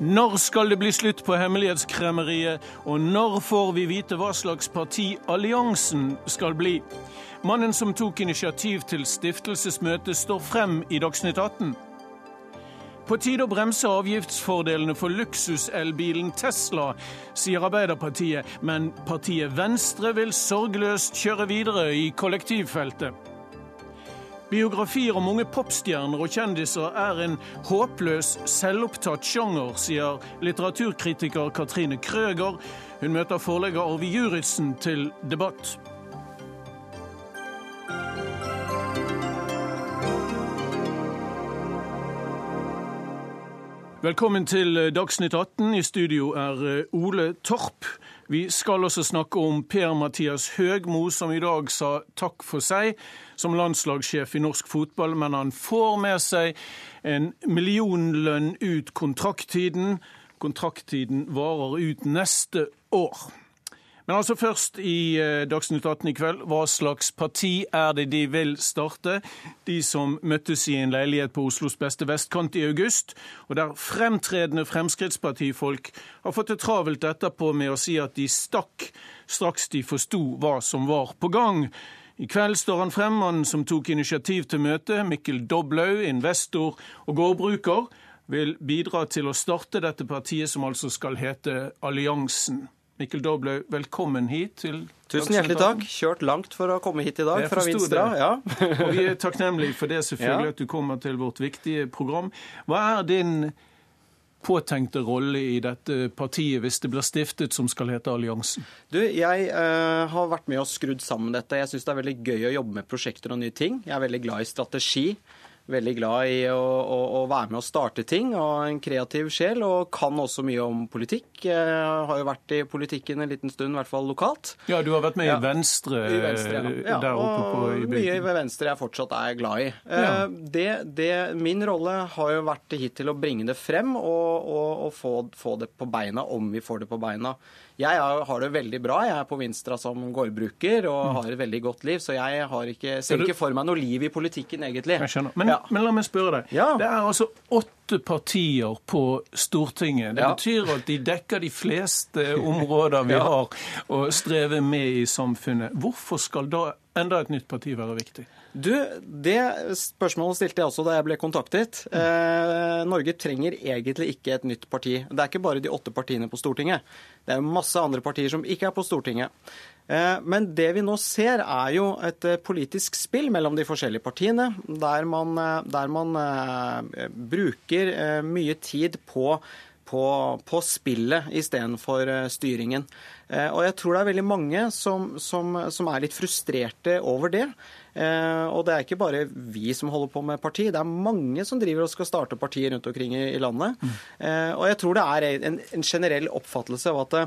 Når skal det bli slutt på hemmelighetskremmeriet, og når får vi vite hva slags parti alliansen skal bli? Mannen som tok initiativ til stiftelsesmøtet, står frem i Dagsnytt 18. På tide å bremse avgiftsfordelene for luksuselbilen Tesla, sier Arbeiderpartiet, men partiet Venstre vil sorgløst kjøre videre i kollektivfeltet. Biografier om unge popstjerner og kjendiser er en håpløs, selvopptatt sjanger, sier litteraturkritiker Katrine Krøger. Hun møter forlegger Arve Juritzen til debatt. Velkommen til Dagsnytt 18. I studio er eh, Ole Torp. Vi skal også snakke om Per-Mathias Høgmo, som i dag sa takk for seg som landslagssjef i norsk fotball, men han får med seg en millionlønn ut kontrakttiden. Kontrakttiden varer ut neste år. Men altså først i eh, Dagsnytt 18 i kveld, hva slags parti er det de vil starte? De som møttes i en leilighet på Oslos beste vestkant i august, og der fremtredende Fremskrittspartifolk har fått det travelt etterpå med å si at de stakk straks de forsto hva som var på gang. I kveld står han frem, mannen som tok initiativ til møtet, Mikkel Doblaug, investor og gårdbruker, vil bidra til å starte dette partiet, som altså skal hete Alliansen. Mikkel Doblaug, velkommen hit til Tusen hjertelig takk. Kjørt langt for å komme hit i dag fra Vinstra. Ja. og vi er takknemlige for det, selvfølgelig, ja. at du kommer til vårt viktige program. Hva er din påtenkte rolle i dette partiet hvis det blir stiftet som skal hete Alliansen? Du, Jeg uh, har vært med og skrudd sammen dette. Jeg syns det er veldig gøy å jobbe med prosjekter og nye ting. Jeg er veldig glad i strategi veldig glad i å, å, å, være med og starte ting, og en kreativ sjel. Og kan også mye om politikk. Jeg har jo vært i politikken en liten stund, i hvert fall lokalt. Ja, du har vært med ja. i Venstre, I Venstre ja. ja. der oppe på i bygden. Mye ved Venstre jeg fortsatt er glad i. Ja. Eh, det, det, min rolle har jo vært hittil å bringe det frem og, og, og få, få det på beina, om vi får det på beina. Jeg har det veldig bra. Jeg er på Vinstra som gårdbruker og mm. har et veldig godt liv, så jeg har ikke, ser ikke for meg noe liv i politikken, egentlig. Jeg skjønner. Men, ja. men la meg spørre deg. Ja. Det er altså åtte partier på Stortinget. Det ja. betyr at de dekker de fleste områder vi har å streve med i samfunnet. Hvorfor skal da enda et nytt parti være viktig? Du, Det spørsmålet stilte jeg også da jeg ble kontaktet. Eh, Norge trenger egentlig ikke et nytt parti. Det er ikke bare de åtte partiene på Stortinget. Det er masse andre partier som ikke er på Stortinget. Eh, men det vi nå ser, er jo et eh, politisk spill mellom de forskjellige partiene, der man, eh, der man eh, bruker eh, mye tid på på, på spillet istedenfor styringen. Og jeg tror det er veldig mange som, som, som er litt frustrerte over det. Eh, og det er ikke bare vi som holder på med parti, det er mange som driver og skal starte partier rundt omkring i landet. Mm. Og jeg tror det er en, en generell oppfattelse av at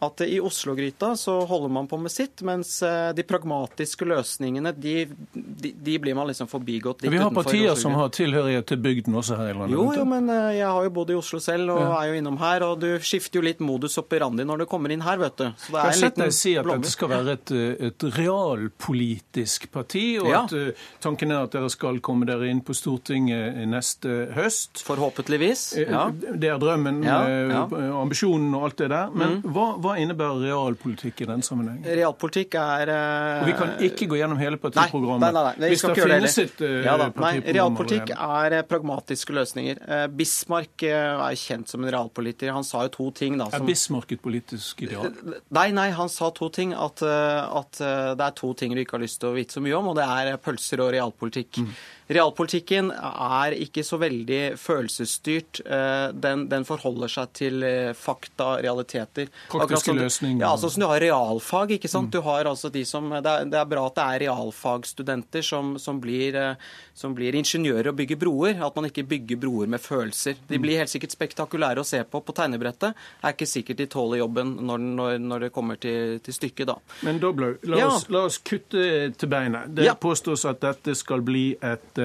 at i Oslo-gryta så holder man på med sitt, mens eh, de pragmatiske løsningene de, de, de blir man liksom forbigått litt utenfor. Vi har partier som har tilhørighet til bygden også her i landet? Jo, jo, men eh, jeg har jo bodd i Oslo selv og ja. er jo innom her. Og du skifter jo litt modus operandi når du kommer inn her, vet du. Så det er en liten deg si at dette skal være et, eh, et realpolitisk parti, og ja. at tanken er at dere skal komme dere inn på Stortinget neste høst. Forhåpentligvis. Ja. Det er drømmen, ambisjonen og alt det der. Men mm. hva, hva innebærer realpolitikk i den sammenheng? Realpolitikk er uh, Og Vi kan ikke gå gjennom hele partiprogrammet. Nei, nei, nei, nei Hvis det finnes et uh, ja, Nei, Realpolitikk er uh, pragmatiske løsninger. Bismarck er kjent som en realpolitiker. Han sa jo to ting da som Er Bismarck et politisk ideal? Nei, nei, han sa to ting. At, at det er to ting du ikke har lyst til å vite så mye om, og det er pølser og realpolitikk. Mm. Realpolitikken er ikke så veldig følelsesstyrt. Eh, den, den forholder seg til eh, fakta, realiteter. Praktiske løsninger. Ja, altså som Du har realfag. ikke sant? Mm. Du har altså de som, det er, det er bra at det er realfagstudenter som, som, blir, eh, som, blir, ingeniører og bygger broer. At man ikke bygger broer med følelser. De mm. blir helt sikkert spektakulære å se på på tegnebrettet. Det Er ikke sikkert de tåler jobben når, når, når det kommer til, til stykket, da. Men Doblaug, la, ja. la, oss kutte til beinet. Det ja. påstås at dette skal bli et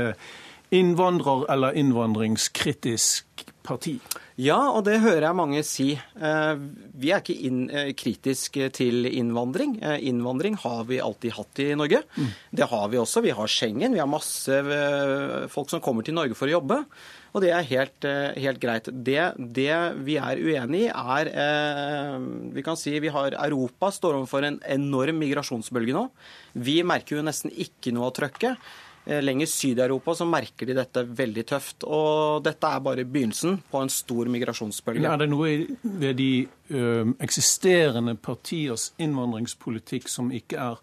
innvandrer- eller innvandringskritisk parti? Ja, og det hører jeg mange si. Eh, vi er ikke inn, kritisk til innvandring. Eh, innvandring har vi alltid hatt i Norge. Mm. Det har vi også. Vi har Schengen. Vi har masse folk som kommer til Norge for å jobbe. Og det er helt, helt greit. Det, det, vi er uenig i, er Vi kan si vi har Europa står overfor en enorm migrasjonsbølge nå. Vi merker jo nesten ikke noe av trøkket. Eh, lenger syd i Europa så merker de dette veldig tøft. Og dette er bare begynnelsen på en stor migrasjonsbølge. Er det noe ved de ø, eksisterende partiers innvandringspolitikk som ikke er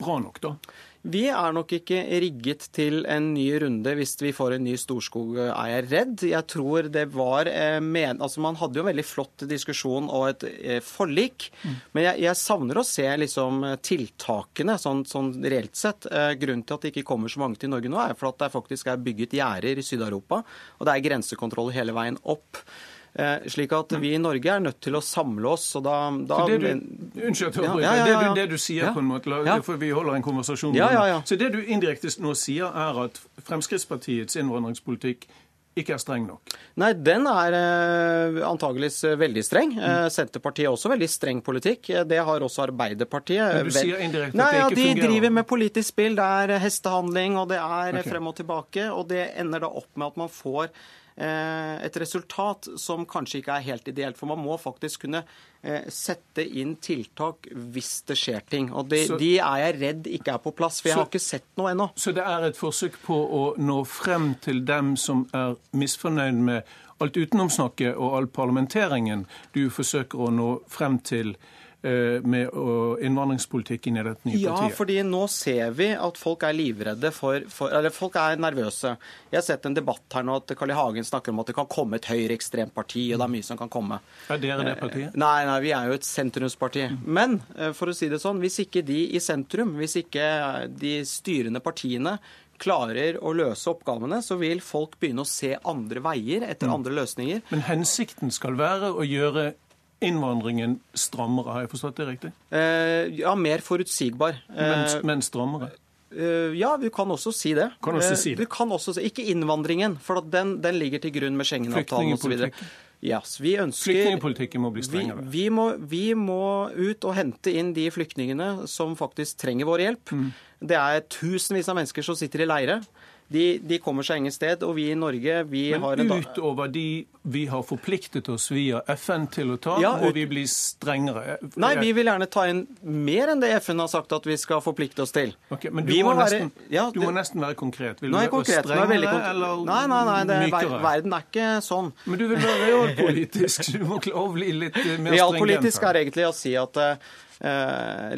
bra nok, da? Vi er nok ikke rigget til en ny runde hvis vi får en ny Storskog, er jeg redd. Jeg tror det var eh, men, altså Man hadde jo en veldig flott diskusjon og et eh, forlik. Mm. Men jeg, jeg, savner å se liksom, tiltakene sånn, sånn, reelt sett. Eh, grunnen til at det ikke kommer så mange til Norge nå, er for at det faktisk er bygget gjerder i Syd-Europa. Og det er grensekontroll hele veien opp. Eh, slik at vi i Norge er nødt til å samle oss. og da... da det du, unnskyld ja, ja, ja, det, du, det, du, sier på en måte, for vi holder en konversasjon Så det du indirekte nå sier, er at Fremskrittspartiets innvandringspolitikk ikke er streng nok? Nei, den er eh, antageligvis veldig streng. Eh, mm. Senterpartiet er også veldig streng politikk. Eh, det har også Arbeiderpartiet. Men du sier indirekte at det ikke fungerer? De driver med politisk spill. Det er hestehandling, og det er okay. frem og tilbake. Og det ender da opp med at man får et resultat som kanskje ikke er helt ideelt. For man må faktisk kunne eh, sette inn tiltak hvis det skjer ting. Og de, så, de er jeg redd ikke er på plass, for jeg så, har ikke sett noe ennå. Så det er et forsøk på å nå frem til dem som er misfornøyd med alt utenomsnakket og all parlamenteringen du forsøker å nå frem til? Eh, med innvandringspolitikken i dette nye partiet? Ja, fordi nå ser vi at folk er livredde for, for, Eller folk er nervøse. Jeg har sett en debatt her nå at Carl I. Hagen snakker om at det kan komme et høyreekstremt parti, og det er mye som kan komme. Er dere det partiet? Eh, nei, nei, vi er jo et sentrumsparti. Men eh, for å si det sånn, hvis ikke de i sentrum, hvis ikke de styrende partiene klarer å løse oppgavene, så vil folk begynne å se andre veier etter mm. andre løsninger. Men hensikten skal være å gjøre innvandringen strammere, har jeg forstått det riktig? Eh, ja, mer forutsigbar. Men, eh, men strammere? Eh, ja, vi kan også si det. Kan også si det. Vi kan også si, Ikke innvandringen, for den, den ligger til grunn med Schengen-avtalen osv. Yes, vi ønsker, Flyktningpolitikken må bli strengere. Vi, vi, må, vi, må, ut og hente inn de flyktningene som faktisk trenger vår hjelp. Mm. Det er tusenvis av mennesker som sitter i leire. De, de, kommer seg ingen sted. Og vi i Norge vi Men har en utover de vi har forpliktet oss via FN til å ta, ja, og vi blir strengere? Nei, vi vil gjerne ta inn mer enn det FN har sagt at vi skal forplikte oss til. Okay, men du må, må, nesten, være, ja, du må, nesten, være konkret. Vil du være konkret, strengere eller nei, nei, nei, det, mykere? Verden er ikke sånn. Men du vil være realpolitisk, så du må klare å bli litt mer streng. Realpolitisk er egentlig å si at uh,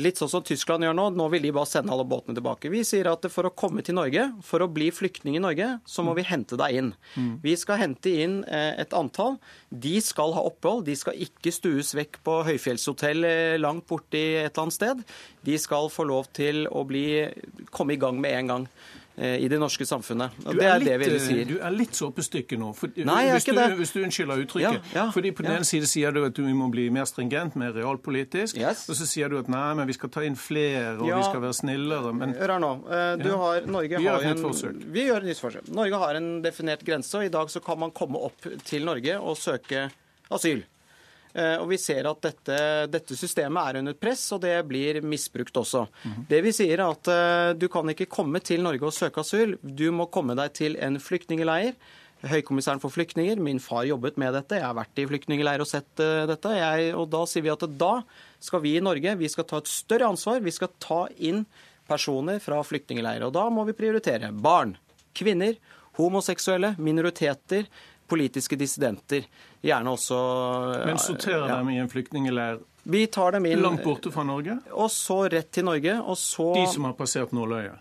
litt sånn som Tyskland gjør nå. Nå vil de bare sende alle båtene tilbake. Vi sier at for å komme til Norge, for å bli flyktning i Norge, så må vi hente deg inn. Mm. Vi skal hente inn eh, et antall. De skal ha opphold. De skal ikke stues vekk på høyfjellshotell eh, langt borti et eller annet sted. De skal få lov til å bli, komme i gang med en gang. Eh, i det norske samfunnet. Og det er, litt, det vi sier. Du er litt såpestykke nå. For, Nei, ikke det. Hvis du unnskylder uttrykket. Ja, ja, fordi På den ja. ene side sier du at vi må bli mer stringent, mer realpolitisk. Yes. Og så sier du at nei, men vi skal ta inn flere, og vi skal være snillere. Men Hør her nå. Eh, du har, Norge vi har, et forsøk. Vi gjør et nytt forsøk. Norge har en definert grense, og i dag så kan man komme opp til Norge og søke asyl. Eh, og vi ser at dette, dette, systemet er under press, og det blir misbrukt også. Mm. Det vi sier er at uh, du kan ikke komme til Norge og søke asyl. Du må komme deg til en flyktningleir. Høykommissæren for flyktninger, min far jobbet med dette, jeg har vært i flyktningleir og sett uh, dette. Jeg, og da sier vi at da skal vi i Norge vi skal ta et større ansvar. Vi skal ta inn personer fra flyktningleirer. Og da må vi prioritere barn, kvinner, homoseksuelle, minoriteter, politiske dissidenter. Gjerne også Men sorterer ja. dem i en flyktningleir vi tar dem inn, langt borte fra Norge? Og så rett til Norge. og så... De som har passert nåløyet?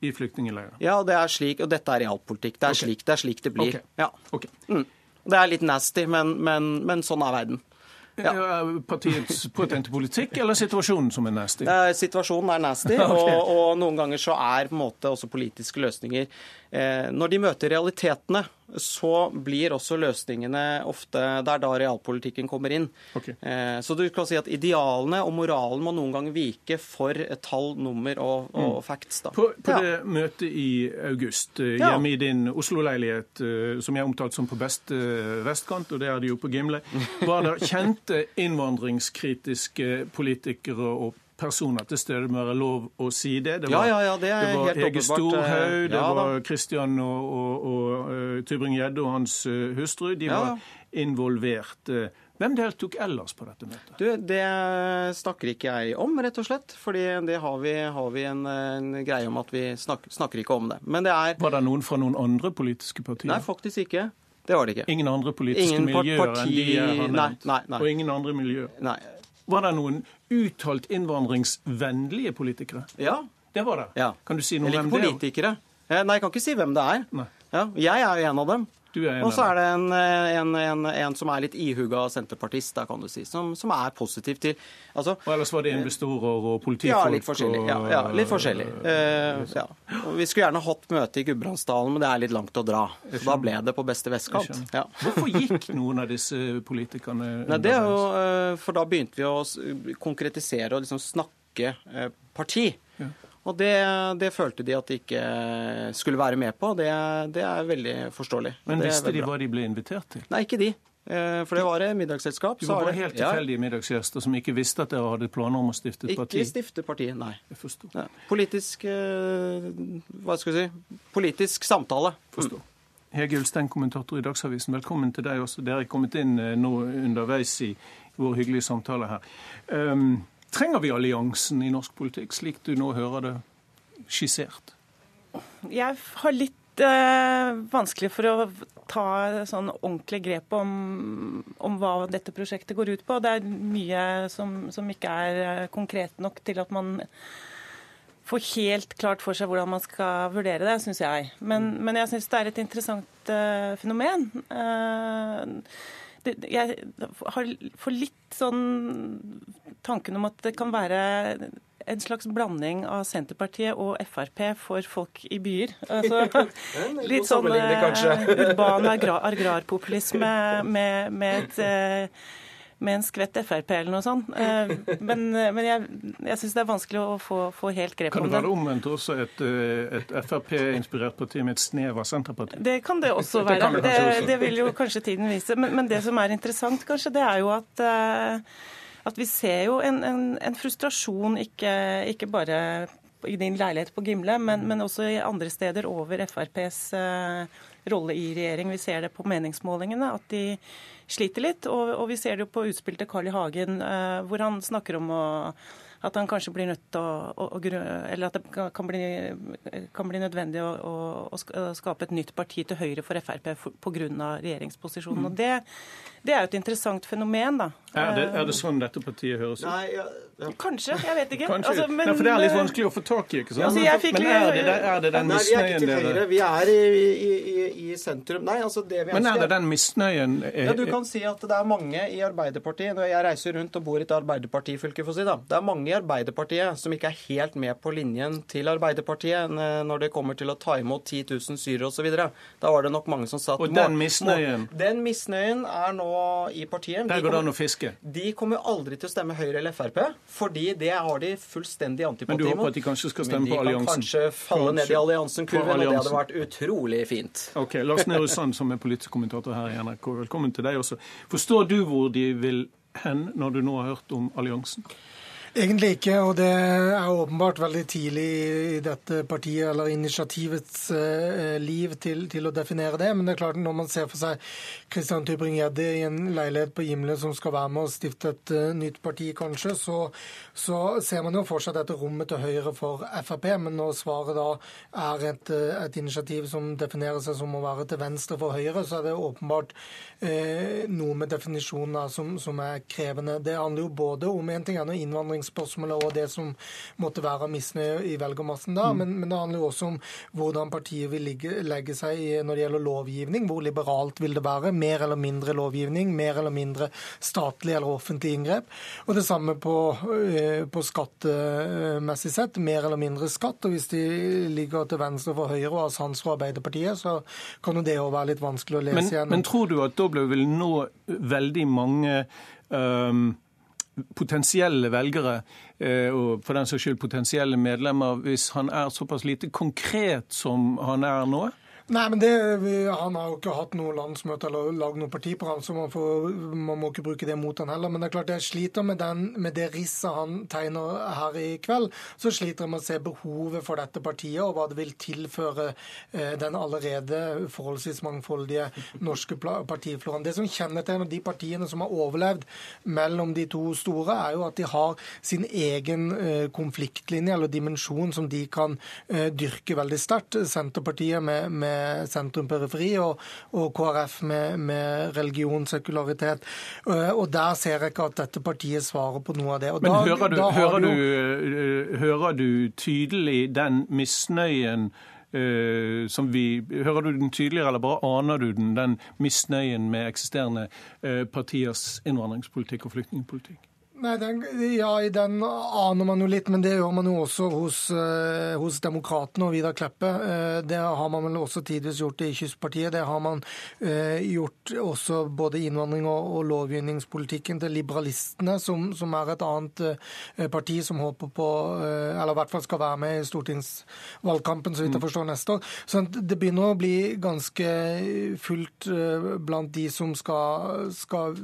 I flyktningleirer? Ja, det er slik, og dette er realpolitikk. Det, okay. det, er slik det blir. Okay. Ja. Okay. Mm. Det er litt nasty, men, men, men sånn er verden. Ja. Partiets påtente politikk eller situasjonen som er nasty? Eh, situasjonen er nasty, og, og, noen ganger så er på en måte også politiske løsninger eh, Når de møter realitetene, så blir også løsningene ofte Det er da realpolitikken kommer inn. Okay. Eh, så du kan si at idealene og moralen må noen gang vike for tall, nummer og, og mm. facts. Da. På, på ja. det møtet i august hjemme ja. i din Oslo-leilighet, som jeg omtalte som på beste vestkant, og det er det jo på Gimle, var det kjente innvandringskritiske politikere og personer til stede, må være lov å si det. Det var, ja, ja, ja, det det var Hege Storhaug, det var Kristian og, og, og uh, Tybring-Gjedde og hans uh, hustru. De var involvert. Hvem deltok ellers på dette møtet? Du, Det snakker ikke jeg om, rett og slett. fordi det har vi, har vi en, en, greie om at vi snakker, snakker ikke om det. Men det er Var det noen fra noen andre politiske partier? Nei, faktisk ikke. Det var det ikke. Ingen andre politiske ingen miljøer parti... enn de jeg har nevnt? Nei, nei, nei. Og ingen andre miljøer? Nei. Var det noen uttalt innvandringsvennlige politikere? Ja. Det var det. Ja. Kan du si noe om hvem det er? politikere. Eh, nei, jeg kan ikke si hvem det er. Ja, jeg er jo en av dem. Og så er det en, en, en, en, som er litt ihuga senterpartist, da, kan du si, som, som er positiv til altså, Og ellers var det investorer og politifolk? Ja, litt forskjellig. Ja, ja, litt forskjellig. Uh, ja. vi skulle gjerne hatt møte i Gudbrandsdalen, men det er litt langt å dra. Så da ble det på beste vestkant. Ja. Hvorfor gikk noen av disse politikerne Nei, det er jo, uh, For da begynte vi å konkretisere og liksom snakke uh, parti. Og det, det, følte de at de ikke skulle være med på. Det, det er veldig forståelig. Men visste de hva de ble invitert til? Nei, ikke de. Eh, for det var et middagsselskap. Du var helt tilfeldige ja. middagsgjester som ikke visste at dere hadde planer om å stifte et parti? Ikke stifte parti, nei. Jeg forstår. Ja. Politisk eh, Hva skal vi si? Politisk samtale. Forstår. Hege Ulstein, kommentator i Dagsavisen, velkommen til deg også. Dere er kommet inn eh, nå underveis i vår hyggelige samtale her. Um, Trenger vi alliansen i norsk politikk, slik du nå hører det skissert? Jeg har litt eh, vanskelig for å ta sånn ordentlig grep om, om, hva dette prosjektet går ut på. Det er mye som, som ikke er eh, konkret nok til at man får helt klart for seg hvordan man skal vurdere det, syns jeg. Men, men jeg syns det er et interessant uh, fenomen. Uh, det, jeg får litt sånn tanken om at det kan være en slags blanding av Senterpartiet og Frp for folk i byer. Altså, litt sånn urban agrarpopulisme med, med et uh, med en skvett Frp eller noe sånt. Eh, men, men jeg, jeg syns det er vanskelig å få, få helt grep om det. Kan det være omvendt også et, eh, et Frp-inspirert parti med et snev av Senterparti? Det kan det også være. Det, det, også. det, vil jo kanskje tiden vise. Men, men, det som er interessant, kanskje, det er jo at at vi ser jo en, en, en frustrasjon, ikke, ikke, bare i din leilighet på Gimle, men, men også i andre steder over FrPs uh, rolle i regjering. Vi ser det på meningsmålingene, at de sliter litt. Og, og vi ser det jo på utspill til Carl I. Hagen, eh, hvor han snakker om å at han kanskje blir nødt til å, å, å Eller at det kan bli, kan bli nødvendig å, å, skape et nytt parti til høyre for Frp pga. regjeringsposisjonen. Og det, det, er jo et interessant fenomen, da. Er det, er det sånn dette partiet høres ut? Nei, ja, ja. Kanskje, jeg vet ikke. Altså, men, Nei, for det er litt vanskelig å få tak i, ikke sant? Altså, men er det, er det den misnøyen dere Vi er i, i, i, i, sentrum. Nei, altså det vi ønsker Men er det den misnøyen Ja, Du kan si at det er mange i Arbeiderpartiet Når jeg reiser rundt og bor i et Arbeiderpartifylke, for å si da. Det er mange i Arbeiderpartiet som ikke er helt med på linjen til Arbeiderpartiet når det kommer til å ta imot 10 000 syrere osv. Da var det nok mange som satt Og den misnøyen? Den misnøyen er nå i partiet. Der går det an å fiske? De kommer aldri til å stemme Høyre eller Frp, fordi det har de fullstendig antipati mot. Men du håper at de kanskje skal stemme på alliansen? Men de kan kanskje falle ned i alliansen-kurven, alliansen. og det hadde vært utrolig fint. Ok, Lars Nehru Sand, som er politisk kommentator her i NRK, velkommen til deg også. Forstår du hvor de vil hen når du nå har hørt om alliansen? Egentlig ikke, og det er åpenbart veldig tidlig i dette partiet eller initiativets eh, liv til, til, å definere det. Men det er klart når man ser for seg Christian Tybring-Gjedde i en leilighet på Gimle som skal være med og stifte et uh, nytt parti, kanskje, så, så, ser man jo for seg dette rommet til høyre for Frp. Men når svaret da er et, uh, et, initiativ som definerer seg som å være til venstre for Høyre, så er det åpenbart eh, noe med definisjonen som, som, er krevende. Det handler jo både om en ting er når innvandring innvandringsspørsmålet og det som måtte være misnøye i velgermassen da. Mm. Men, men, det handler jo også om hvordan partiet vil ligge, legge seg når det gjelder lovgivning. Hvor liberalt vil det være? Mer eller mindre lovgivning? Mer eller mindre statlig eller offentlig inngrep? Og det samme på, på skattemessig sett. Mer eller mindre skatt. Og hvis de ligger til venstre for Høyre og har sans for Arbeiderpartiet, så kan jo det òg være litt vanskelig å lese men, gjennom. Men tror du at da vil nå veldig mange um, potensielle velgere, uh, og for den saks skyld potensielle medlemmer, hvis han er såpass lite konkret som han er nå? Nei, men det, Han har jo ikke hatt noe landsmøte eller lagd noe partiprogram, så man, får, man, må ikke bruke det mot han heller. Men det er klart jeg sliter med, den, med det risset han tegner her i kveld. Så sliter jeg med å se behovet for dette partiet, og hva det vil tilføre eh, den allerede forholdsvis mangfoldige norske partifloraen. Det som kjennetegner de partiene som har overlevd mellom de to store, er jo at de har sin egen eh, konfliktlinje eller dimensjon som de kan eh, dyrke veldig sterkt. Senterpartiet med, med sentrum-periferi, og, og, KrF med, med religion, sekularitet. Eh, og der ser jeg ikke at dette partiet svarer på noe av det. Og Men da, hører, du, hører, du, eh, hører du tydelig den misnøyen Uh, som vi, Hører du den tydeligere, eller bare aner du den, den misnøyen med eksisterende uh, partiers innvandringspolitikk og flyktningpolitikk? Nei, den, ja, den aner man jo litt, men det gjør man jo også hos, uh, hos Demokratene og Vidar Kleppe. Uh, det har man vel også tidvis gjort i Kystpartiet. Det har man uh, gjort også både innvandring- og, og, lovgivningspolitikken til liberalistene, som, som er et annet parti som håper på Eller i hvert fall skal være med i stortingsvalgkampen, så vidt jeg mm. forstår, neste år. Så det begynner å bli ganske fullt blant de som skal, skal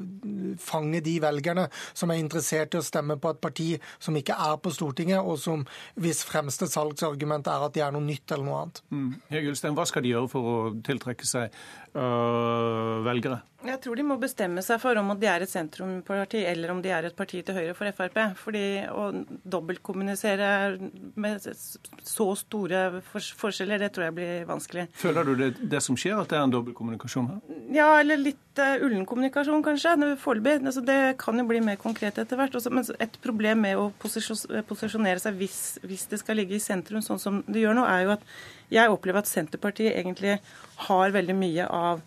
fange de velgerne som er interessert interessert i å stemme på et parti som ikke er på Stortinget, og som hvis fremste salgsargument er at de er noe nytt eller noe annet. Mm. Hva skal de gjøre for å tiltrekke seg velgere? Jeg tror de må bestemme seg for om de er et sentrumparti eller om de er et parti til høyre for Frp. Fordi å dobbeltkommunisere med så store forskjeller, det tror jeg blir vanskelig. Føler du det, det som skjer, at det er en dobbeltkommunikasjon her? Ja, eller litt uh, ullen kommunikasjon, kanskje. Foreløpig. Altså, det kan jo bli mer konkret etter hvert. Også, men et problem med å posisjonere seg hvis, hvis det skal ligge i sentrum, sånn som det gjør nå, er jo at jeg opplever at Senterpartiet egentlig har veldig mye av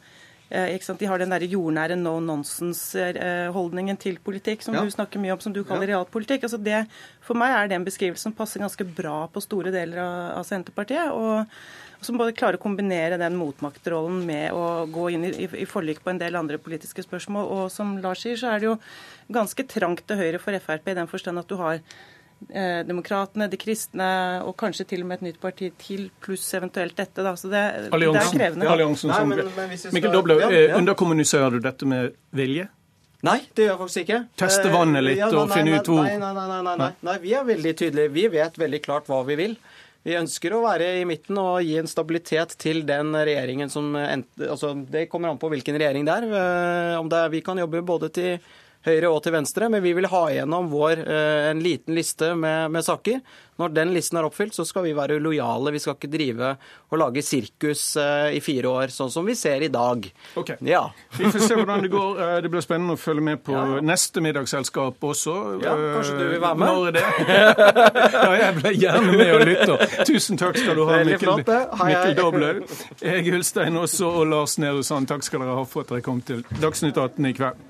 Eh, de har den der jordnære no nonsense-holdningen til politikk som ja. du snakker mye om, som du kaller ja. realpolitikk. Altså det, for meg er det en beskrivelse som passer ganske bra på store deler av, av Senterpartiet. og som både klarer å kombinere den motmaktrollen med å gå inn i, i, i, forlik på en del andre politiske spørsmål. Og som Lars sier, så er det jo ganske trangt til høyre for Frp i den forstand at du har eh, Demokratene, de kristne og kanskje til og med et nytt parti til, pluss eventuelt dette. Da. Så det, det er krevende. Ja, alliansen som, Nei, men, men skal... Mikkel Doble, ja, ja. underkommuniserer du dette med vilje? Nei, det gjør jeg faktisk ikke. Teste vannet litt ja, nei, og finne ut hvor nei nei, nei nei, nei, nei. Vi er veldig tydelige. Vi vet veldig klart hva vi vil. Vi ønsker å være i midten og gi en stabilitet til den regjeringen som altså, Det kommer an på hvilken regjering det er. Eh, om det er, vi kan jobbe både til høyre og til venstre, men vi vil ha igjennom vår, eh, en liten liste med, med, saker. Når den listen er oppfylt, så skal vi være lojale. Vi skal ikke drive og lage sirkus eh, i fire år, sånn som vi ser i dag. Ok. Ja. Vi får se hvordan det går. Eh, det blir spennende å følge med på ja. neste middagsselskap også. Ja, Kanskje du vil være med? Når er det? ja, jeg blir gjerne med og lytter. Tusen takk skal du ha, Mikkel, Mikkel Dobler. Egil Ulstein også, og Lars Nehru Sand. Takk skal dere ha for at dere kom til Dagsnytt 18 i kveld.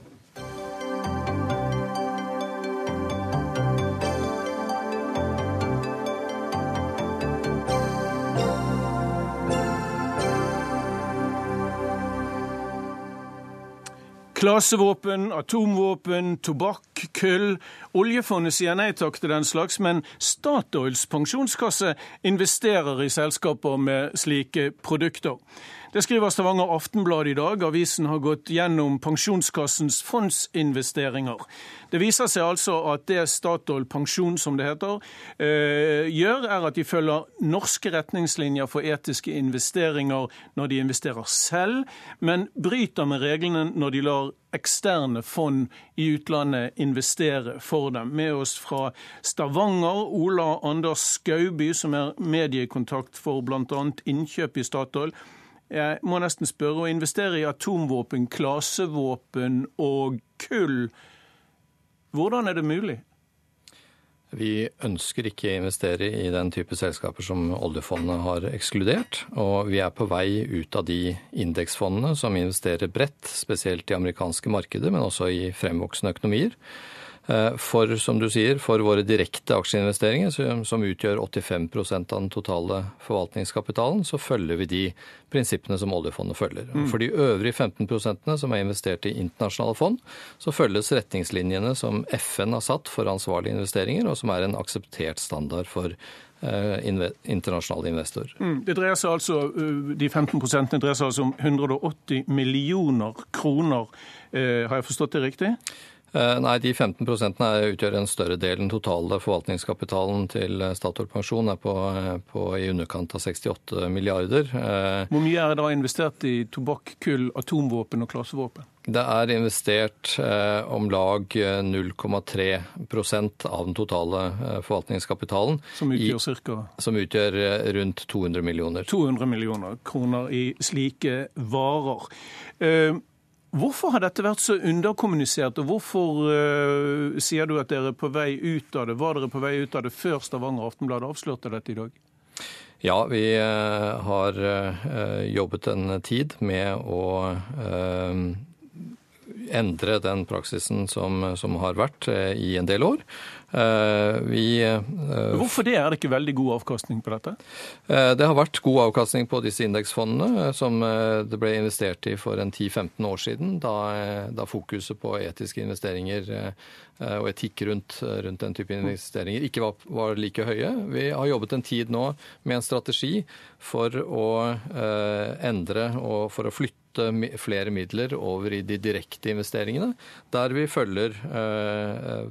Klasevåpen, atomvåpen, tobakk, kull. Oljefondet sier nei takk til den slags, men Statoils pensjonskasse investerer i selskaper med slike produkter. Det skriver Stavanger Aftenblad i dag. Avisen har gått gjennom Pensjonskassens fondsinvesteringer. Det viser seg altså at det Statoil pensjon, som det heter, eh, gjør, er at de følger norske retningslinjer for etiske investeringer når de investerer selv, men bryter med reglene når de lar eksterne fond i utlandet investere for dem. Med oss fra Stavanger, Ola Anders Skauby, som er mediekontakt for bl.a. innkjøp i Statoil. Jeg må nesten spørre å investere i atomvåpen, klasevåpen og kull. Hvordan er det mulig? Vi ønsker ikke å investere i den type selskaper som oljefondet har ekskludert. Og vi er på vei ut av de indeksfondene som investerer bredt, spesielt i amerikanske markeder, men også i fremvoksende økonomier. Eh, for, som du sier, for våre direkte aksjeinvesteringer, som utgjør 85 av den totale forvaltningskapitalen, så følger vi de prinsippene som oljefondet følger. Mm. For de øvrige 15% som er investert i internasjonale fond, så følges retningslinjene som FN har satt for ansvarlige investeringer, og som er en akseptert standard for eh, internasjonale investorer. Mm. Det dreier seg altså, De 15 dreier seg altså om 180 millioner kroner. Eh, har jeg forstått det riktig? Eh, nei, de 15% utgjør en større del. Den totale forvaltningskapitalen til Statoil pensjon er på, eh, på, i underkant av 68 milliarder. Eh, Hvor mye er det da investert i tobakk, kull, atomvåpen og klasevåpen? Det er investert eh, om lag 0,3% av den totale eh, forvaltningskapitalen. Som utgjør, cirka? som utgjør rundt 200 millioner. 200 millioner kroner i slike varer. Eh, Hvorfor har dette vært så underkommunisert, og hvorfor uh, sier du at dere er på vei ut av det? Var dere på vei ut av det før Stavanger Aftenblad avslørte dette i dag? Ja, vi uh, har uh, jobbet en tid med å endre den praksisen som, som har vært i en del år. Eh, vi, eh, Hvorfor det? Er det ikke veldig god avkastning på dette? Eh, det har vært god avkastning på disse indeksfondene, som det ble investert i for en 10-15 år siden, da, da, fokuset på etiske investeringer og etikk rundt, rundt den type investeringer ikke var, var, like høye. Vi har jobbet en tid nå med en strategi for å endre og for å flytte flere midler over i de direkte investeringene, der vi følger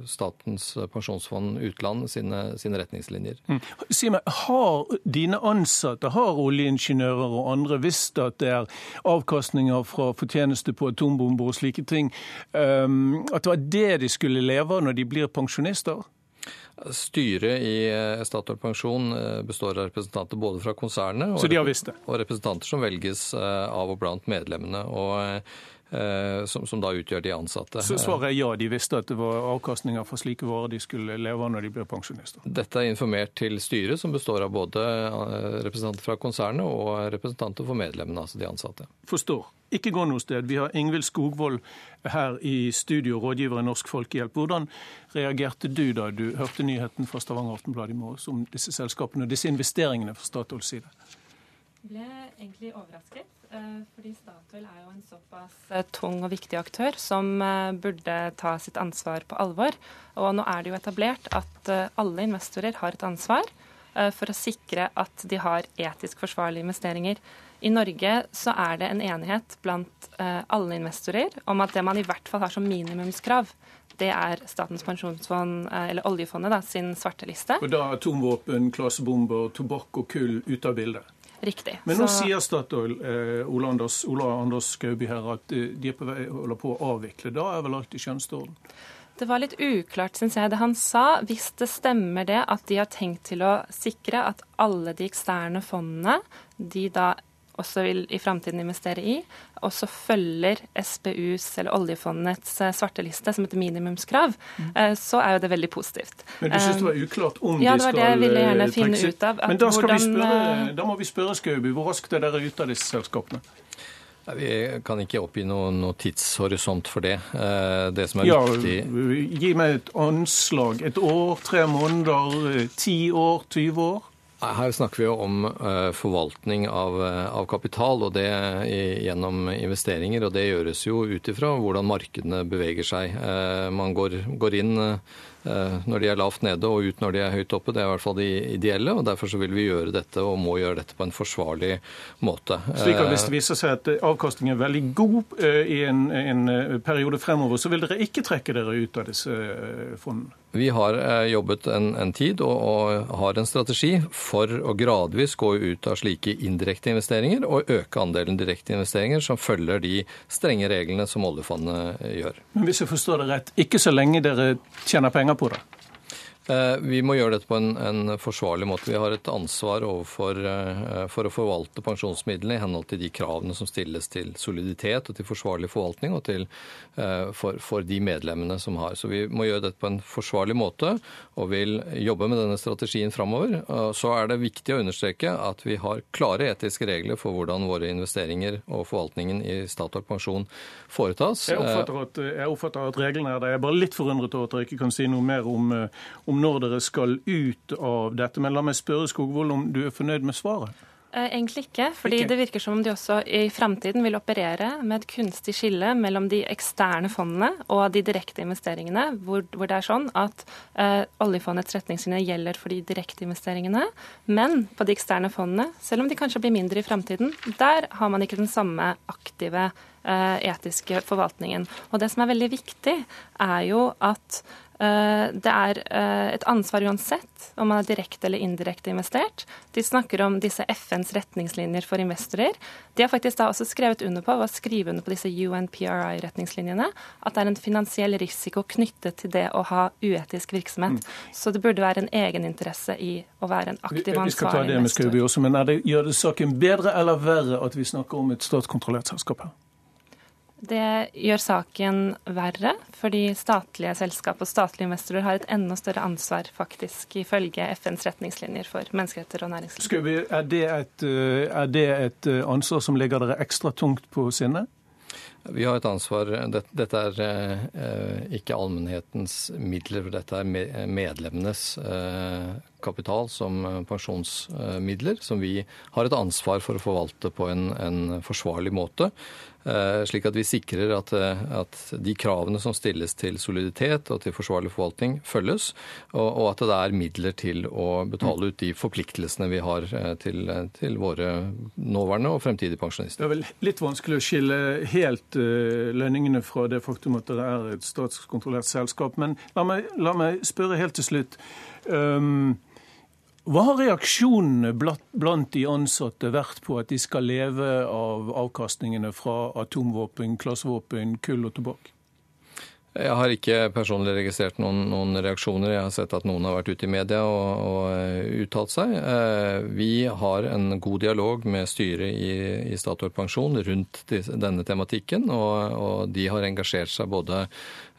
Statens pensjonsfond utland sine, sine retningslinjer. Mm. Si meg, Har dine ansatte, har oljeingeniører og andre visst at det er avkastninger fra fortjeneste på atombomber og slike ting, um, at det var det de skulle leve av når de blir pensjonister? Styret i eh, Statoil pensjon eh, består av representanter både fra konsernet og, og representanter som velges eh, av og blant medlemmene. Og som, som, da utgjør de ansatte. Så svaret er ja, de visste at det var avkastninger fra slike varer de skulle leve av når de ble pensjonister? Dette er informert til styret, som består av både eh, representanter fra konsernet og representanter for medlemmene, altså de ansatte. Forstår. Ikke gå noe sted. Vi har Ingvild Skogvold her i studio, rådgiver i Norsk Folkehjelp. Hvordan reagerte du da du hørte nyheten fra Stavanger Aftenblad i morges om disse selskapene og disse investeringene fra Statoils side? Jeg ble egentlig overrasket. Eh, fordi Statoil er jo en såpass eh, tung og viktig aktør som eh, burde ta sitt ansvar på alvor. Og nå er det jo etablert at alle investorer har et ansvar for å sikre at de har etisk forsvarlige investeringer. I Norge så er det en enighet blant alle investorer om at det man i hvert fall har som minimumskrav, det er Statens pensjonsfond, eller oljefondet, da, sin svarteliste. Og da atomvåpen, klasebomber, tobakk og kull ute av bildet? Riktig. Men nå så... sier Statoil, eh, Ola Anders, Ola Anders Skauby her, at eh, de er på vei, holder på å avvikle. Da er vel alt i skjønnstorden? Det var litt uklart, syns jeg, det han sa. Hvis det stemmer det at de har tenkt til å sikre at alle de eksterne fondene de da også vil i framtiden investere i, også følger SPUs eller oljefondets eh, svarteliste som et minimumskrav, mm. Eh, så er jo det veldig positivt. Men du syns det var eh, uklart om ja, de skal trekke Ja, det var det jeg ville gjerne finne ut av. Men da, hvordan, vi spørre, da må vi spørre Skauby, hvor raskt er dere ute av disse selskapene? Vi kan ikke oppgi noen noe tidshorisont for det. Det som er ja, viktig Gi meg et anslag. Et år, tre måneder, ti år, 20 år? Her snakker vi jo om eh, forvaltning av, eh, av, kapital, og det gjennom investeringer. Og det gjøres jo ut ifra hvordan markedene beveger seg. Eh, man går, går inn når de er lavt nede og ut når de er høyt oppe. Det er i hvert fall de ideelle, og derfor så vil vi gjøre dette og må gjøre dette på en forsvarlig måte. Slik at Hvis det viser seg at avkastningen er veldig god i en, en periode fremover, så vil dere ikke trekke dere ut av disse fondene? Vi har jobbet en, en tid og, og, har en strategi for å gradvis gå ut av slike indirekte investeringer og øke andelen direkte investeringer som følger de strenge reglene som oljefondet gjør. Men hvis jeg forstår det rett, ikke så lenge dere tjener penger på det? Vi må gjøre dette på en, en forsvarlig måte. Vi har et ansvar overfor, for å forvalte pensjonsmidlene i henhold til de kravene som stilles til soliditet og til forsvarlig forvaltning og til, for, for de medlemmene som har. Så vi må gjøre dette på en forsvarlig måte og vil jobbe med denne strategien framover. Så er det viktig å understreke at vi har klare etiske regler for hvordan våre investeringer og forvaltningen i Statoil pensjon foretas. Jeg oppfatter at, jeg oppfatter at reglene er der. Jeg er bare litt forundret over at dere ikke kan si noe mer om, om når dere skal ut av dette. Men la meg spørre Skogvold om du er fornøyd med svaret? Eh, egentlig ikke, fordi ikke. det virker som om de også i fremtiden vil operere med et kunstig skille mellom de eksterne fondene og de direkte investeringene, hvor, hvor det er sånn at eh, oljefondets retningslinjer gjelder for de direkte investeringene, men på de eksterne fondene, selv om de kanskje blir mindre i fremtiden, der har man ikke den samme aktive eh, etiske forvaltningen. Og det som er veldig viktig, er jo at det er eh, et ansvar uansett om man er direkte eller indirekte investert. De snakker om disse FNs retningslinjer for investorer. De har faktisk da også skrevet under på, og skrive under på disse UNPRI-retningslinjene, at det er en finansiell risiko knyttet til det å ha uetisk virksomhet. Mm. Så det burde være en egeninteresse i å være en aktiv ansvarlig investor. Vi skal ta det med Skauby også, men det, gjør det saken bedre eller verre at vi snakker om et statskontrollert selskap her? Det gjør saken verre, fordi statlige selskap og statlige investorer har et enda større ansvar, faktisk, ifølge FNs retningslinjer for menneskeretter og næringsliv. Er det, et, eh, er det et eh, ansvar som ligger dere ekstra tungt på sinne? Vi har et ansvar. Dette er eh, ikke allmennhetens midler, dette er medlemmenes kapital som pensjonsmidler, som vi har et ansvar for å forvalte på en, en forsvarlig måte. Eh, slik at vi sikrer at, eh, at, de kravene som stilles til soliditet og til forsvarlig forvaltning, følges, og, og, at det er midler til å betale ut de forpliktelsene vi har eh, til, til våre nåværende og fremtidige pensjonister. Det er vel litt vanskelig å skille helt lønningene fra det faktum at det er et statskontrollert selskap, men la meg, la meg spørre helt til slutt. Um, hva har reaksjonene blant de ansatte vært på at de skal leve av avkastningene fra atomvåpen, klassevåpen, kull og tobakk? Jeg har ikke personlig registrert noen, noen, reaksjoner. Jeg har sett at noen har vært ute i media og, og eh, uttalt seg. Eh, vi har en god dialog med styret i, i Statoil Pensjon rundt denne tematikken, og, og de har engasjert seg både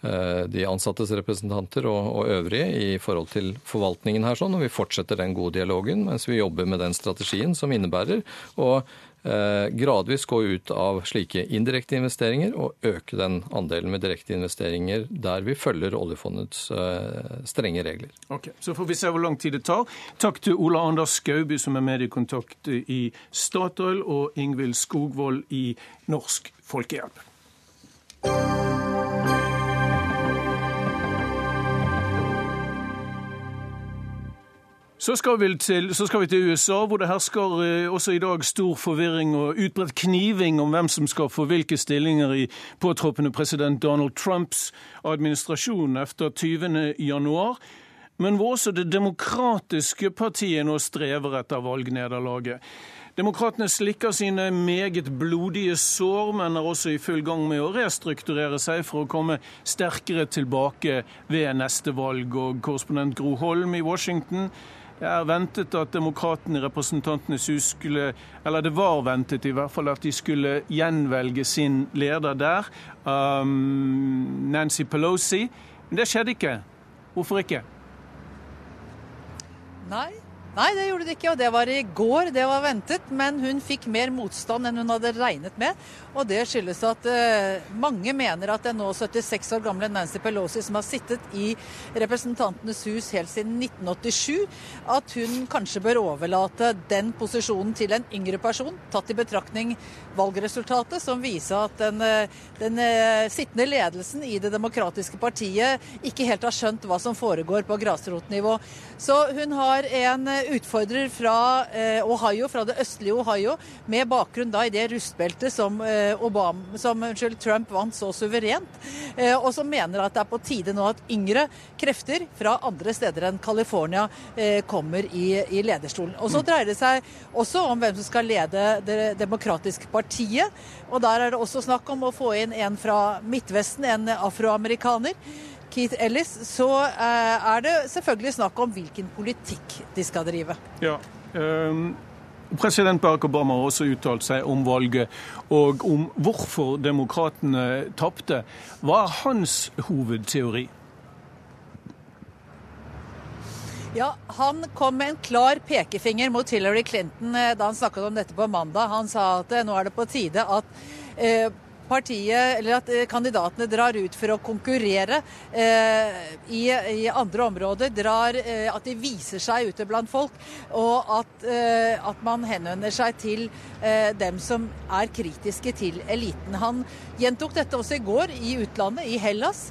Eh, de ansattes representanter og, og, øvrige i forhold til forvaltningen her. sånn, og Vi fortsetter den gode dialogen mens vi jobber med den strategien som innebærer å gradvis gå ut av slike indirekte investeringer og øke den andelen med direkte investeringer der vi følger oljefondets eh, strenge regler. Ok, Så får vi se hvor lang tid det tar. Takk til Ola Anders Skauby, som er mediekontakt i Statoil, og Ingvild Skogvold i Norsk Folkehjelp. Så skal, til, så skal, vi til, USA, hvor det hersker eh, også i dag stor forvirring og utbredt kniving om hvem som skal få hvilke stillinger i påtroppende president Donald Trumps administrasjon etter 20. januar. Men hvor også det demokratiske partiet nå strever etter valgnederlaget. Demokratene slikker sine meget blodige sår, men er også i full gang med å restrukturere seg for å komme sterkere tilbake ved neste valg. Og korrespondent Gro Holm i Washington er ventet at demokratene i Representantenes hus skulle Eller det var ventet i hvert fall at de skulle gjenvelge sin leder der, um, Nancy Pelosi. Men det skjedde ikke. Hvorfor ikke? Nei, Nei, det gjorde det ikke, og det var i går. Det var ventet. Men hun fikk mer motstand enn hun hadde regnet med. Og det skyldes at eh, mange mener at den nå 76 år gamle Nancy Pelosi, som har sittet i Representantenes hus helt siden 1987, at hun kanskje bør overlate den posisjonen til en yngre person, tatt i betraktning valgresultatet, som viser at den, uh, den uh, sittende ledelsen i Det demokratiske partiet ikke helt har skjønt hva som foregår på grasrotnivå. Så hun har en utfordrer fra eh, Ohio, fra det østlige Ohio, med bakgrunn da i det rustbeltet som, eh, Obama, som unnskyld, Trump vant så suverent, eh, og som mener at det er på tide nå at yngre krefter fra andre steder enn California kommer i, i lederstolen. Og Så dreier det seg også om hvem som skal lede Det demokratiske partiet. og Der er det også snakk om å få inn en fra Midtvesten, en afroamerikaner. Keith Ellis, så er det selvfølgelig snakk om hvilken politikk de skal drive. Ja, um President Barack Obama har også uttalt seg om valget og om hvorfor demokratene tapte. Hva er hans hovedteori? Ja, Han kom med en klar pekefinger mot Hillary Clinton eh, da han snakket om dette på mandag. Han sa at eh, nå er det på tide at eh, partiet, eller at kandidatene drar ut for å konkurrere eh, i, i, andre områder. Drar, eh, at de viser seg ute blant folk. Og at, eh, at man henvender seg til dem som er kritiske til eliten. Han gjentok dette også i går i utlandet, i Hellas,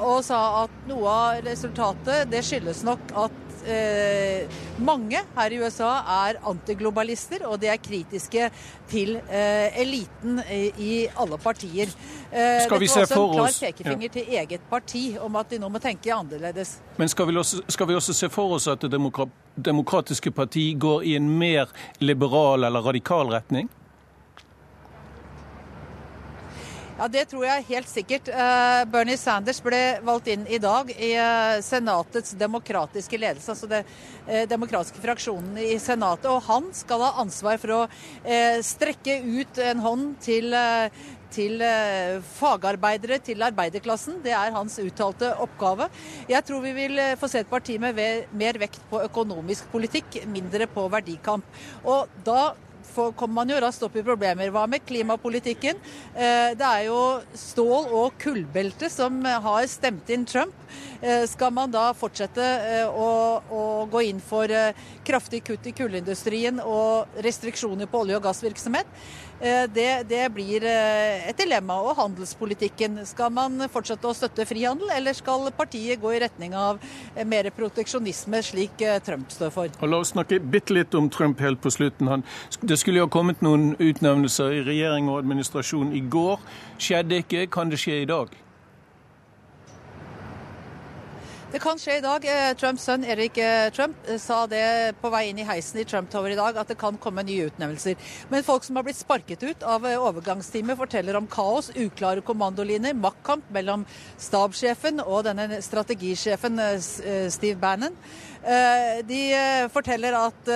og sa at noe av resultatet det skyldes nok at eh, mange her i USA er antiglobalister, og de er kritiske til eh, eliten i, alle partier. Eh, skal vi se for oss Dette var også en klar pekefinger ja. til eget parti om at de nå må tenke annerledes. Men skal vi også, skal vi også se for oss at det demokratiske parti går i en mer liberal eller radikal retning? Ja, Det tror jeg helt sikkert. Uh, Bernie Sanders ble valgt inn i dag i uh, Senatets demokratiske ledelse, altså det uh, demokratiske fraksjonen i Senatet. Og han skal ha ansvar for å strekke ut en hånd til, til fagarbeidere, til arbeiderklassen. Det er hans uttalte oppgave. Jeg tror vi vil få se et parti med mer vekt på økonomisk politikk, mindre på verdikamp. Og da kommer man jo raskt opp i problemer. Hva med klimapolitikken? Eh, det er jo stål- og kullbelte som har stemt inn Trump. Eh, skal man da fortsette eh, å, å gå inn for kraftig kutt i kullindustrien og restriksjoner på olje- og gassvirksomhet? Det, det, blir et dilemma. Og handelspolitikken. Skal man fortsette å støtte frihandel, eller skal partiet gå i retning av mer proteksjonisme, slik Trump står for? Og la oss snakke bitte litt om Trump helt på slutten. Han, det skulle jo ha kommet noen utnevnelser i regjering og administrasjon i går. Skjedde ikke. Kan det skje i dag? Det kan skje i dag. Eh, Trumps sønn Erik eh, Trump eh, sa det på vei inn i heisen i Trump Tower i dag, at det kan komme nye utnevnelser. Men folk som har blitt sparket ut av overgangsteamet, forteller om kaos, uklare kommandolinjer, maktkamp mellom stabssjefen og denne strategisjefen Steve Bannon. De forteller at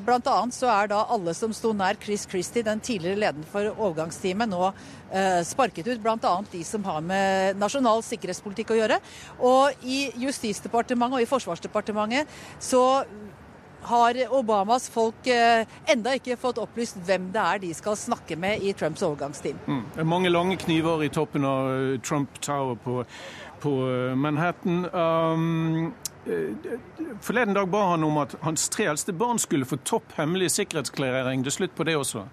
bl.a. så er da alle som sto nær Chris Christie, den tidligere lederen for overgangsteamet, nå Eh, sparket ut bl.a. de som har med nasjonal sikkerhetspolitikk å gjøre. Og i Justisdepartementet og i Forsvarsdepartementet så har Obamas folk eh, enda ikke fått opplyst hvem det er de skal snakke med i Trumps overgangsteam. Mm. Mange lange kniver i toppen av eh, Trump Tower på, på Manhattan. Um, forleden dag ba han om at hans tre eldste barn skulle få topp hemmelig sikkerhetsklarering. Det er slutt på det også?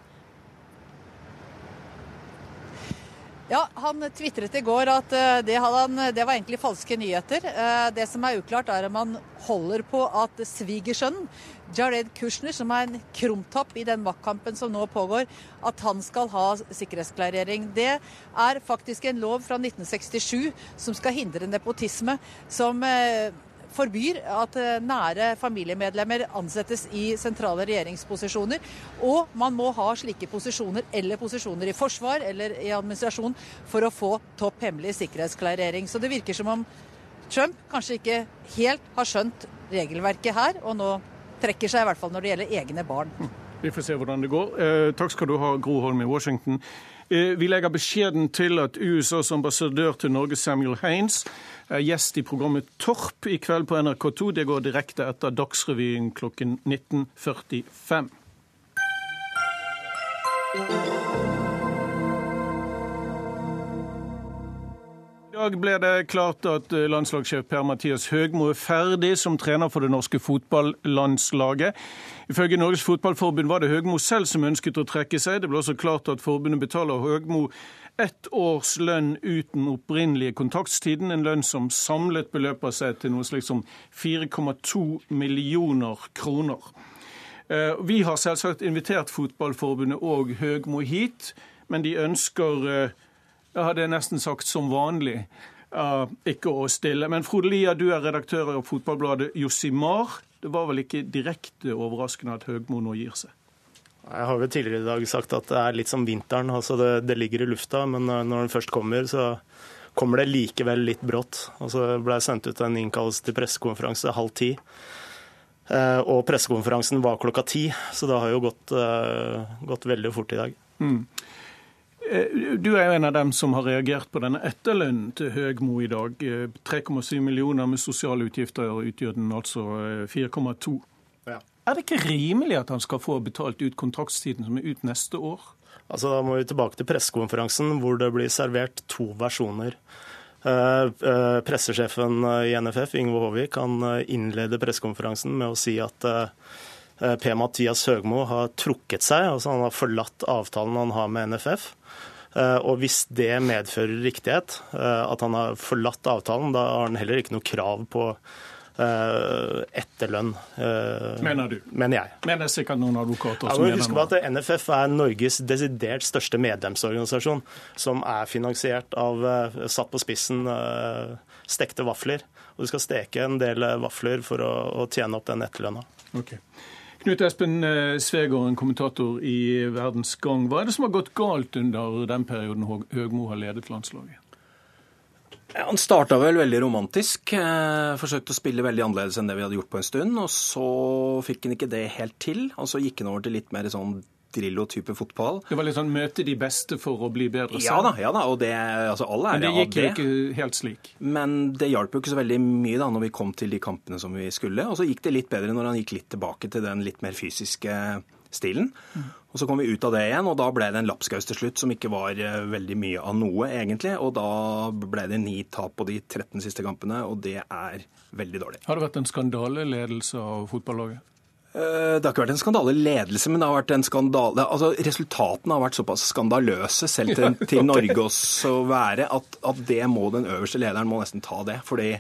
Ja, Han tvitret i går at eh, det, han, det, var egentlig falske nyheter. Eh, det som er uklart, er om han holder på at svigersønnen, Jared Kushner, som er en krumtapp i den maktkampen som nå pågår, at han skal ha sikkerhetsklarering. Det er faktisk en lov fra 1967 som skal hindre nepotisme, som eh, forbyr at eh, nære familiemedlemmer ansettes i sentrale regjeringsposisjoner. Og man må ha slike posisjoner eller posisjoner i forsvar eller i administrasjon for å få topp hemmelig sikkerhetsklarering. Så det virker som om Trump kanskje ikke helt har skjønt regelverket her, og nå trekker seg i hvert fall når det gjelder egne barn. Vi får se hvordan det går. Eh, takk skal du ha, Gro Holm i Washington. Eh, vi legger beskjeden til at USAs ambassadør til Norge, Samuel Haines, er gjest i programmet Torp i kveld på NRK2. Det går direkte etter Dagsrevyen klokken 19.45. I dag ble det klart at landslagssjef Per-Mathias Høgmo er ferdig som trener for det norske fotballandslaget. Ifølge Norges Fotballforbund var det Høgmo selv som ønsket å trekke seg. Det ble også klart at forbundet betaler Høgmo ett års lønn uten opprinnelige kontaktstiden, en lønn som samlet beløper seg til noe slikt som 4,2 millioner kroner. Eh, vi har selvsagt invitert Fotballforbundet og Høgmo hit, men de ønsker, eh, jeg hadde nesten sagt som vanlig, Uh, ikke å stille. Men Frode Lia, du er redaktør av fotballbladet Josimar. Det var vel ikke direkte overraskende at Høgmo nå gir seg? Jeg har vel tidligere i dag sagt at det er litt som vinteren. altså Det, det ligger i lufta, men når den først kommer, så kommer det likevel litt brått. Og så ble jeg sendt ut en innkallelse til pressekonferanse halv ti. Og pressekonferansen var klokka ti, så det har jo gått, gått veldig fort i dag. Mm. Du er jo en av dem som har reagert på denne etterlønnen til Høgmo i dag. 3,7 millioner med sosiale utgifter utgjør den altså 4,2. Ja. Er det ikke rimelig at han skal få betalt ut kontraktstiden som er ut neste år? Altså, Da må vi tilbake til pressekonferansen hvor det blir servert to versjoner. Uh, uh, pressesjefen i NFF, Yngve Håvik, kan innlede pressekonferansen med å si at uh, Per-Mathias Høgmo har trukket seg, altså han har forlatt avtalen han har med NFF. Og hvis det medfører riktighet, at han har forlatt avtalen, da har han heller ikke noe krav på Eh, etterlønn. Eh, mener du? Mener jeg. Mener sikkert noen advokater som mener Husk på at NFF er Norges desidert største medlemsorganisasjon, som er finansiert av, eh, satt på spissen, stekte vafler. Og du skal steke en del vafler for å, å tjene opp den etterlønna. Okay. Knut Espen Svegård, kommentator i Verdens Gang. Hva er det som har gått galt under den perioden Høgmo har ledet landslaget? Han starta vel veldig romantisk. Eh, forsøkte å spille veldig annerledes enn det vi hadde gjort på en stund. Og så fikk han ikke det helt til. Og så gikk han over til litt mer sånn Drillo-type fotball. Det var litt sånn møte de beste for å bli bedre selv? Ja da, ja da og det, altså alle er Men det gikk jo ikke helt slik? Men det hjalp jo ikke så veldig mye da når vi kom til de kampene som vi skulle. Og så gikk det litt bedre når han gikk litt tilbake til den litt mer fysiske stilen. Og Så kom vi ut av det igjen, og da ble det en lapskaus til slutt som ikke var eh, veldig mye av noe, egentlig. Og da ble det ni tap på de 13 siste kampene, og det er veldig dårlig. Har det vært en skandaleledelse av fotballaget? Eh, det har ikke vært en skandaleledelse, men det har vært en skandale Altså, Resultatene har vært såpass skandaløse, selv til, til Norge også være, at, at, det må den øverste lederen må nesten ta det. fordi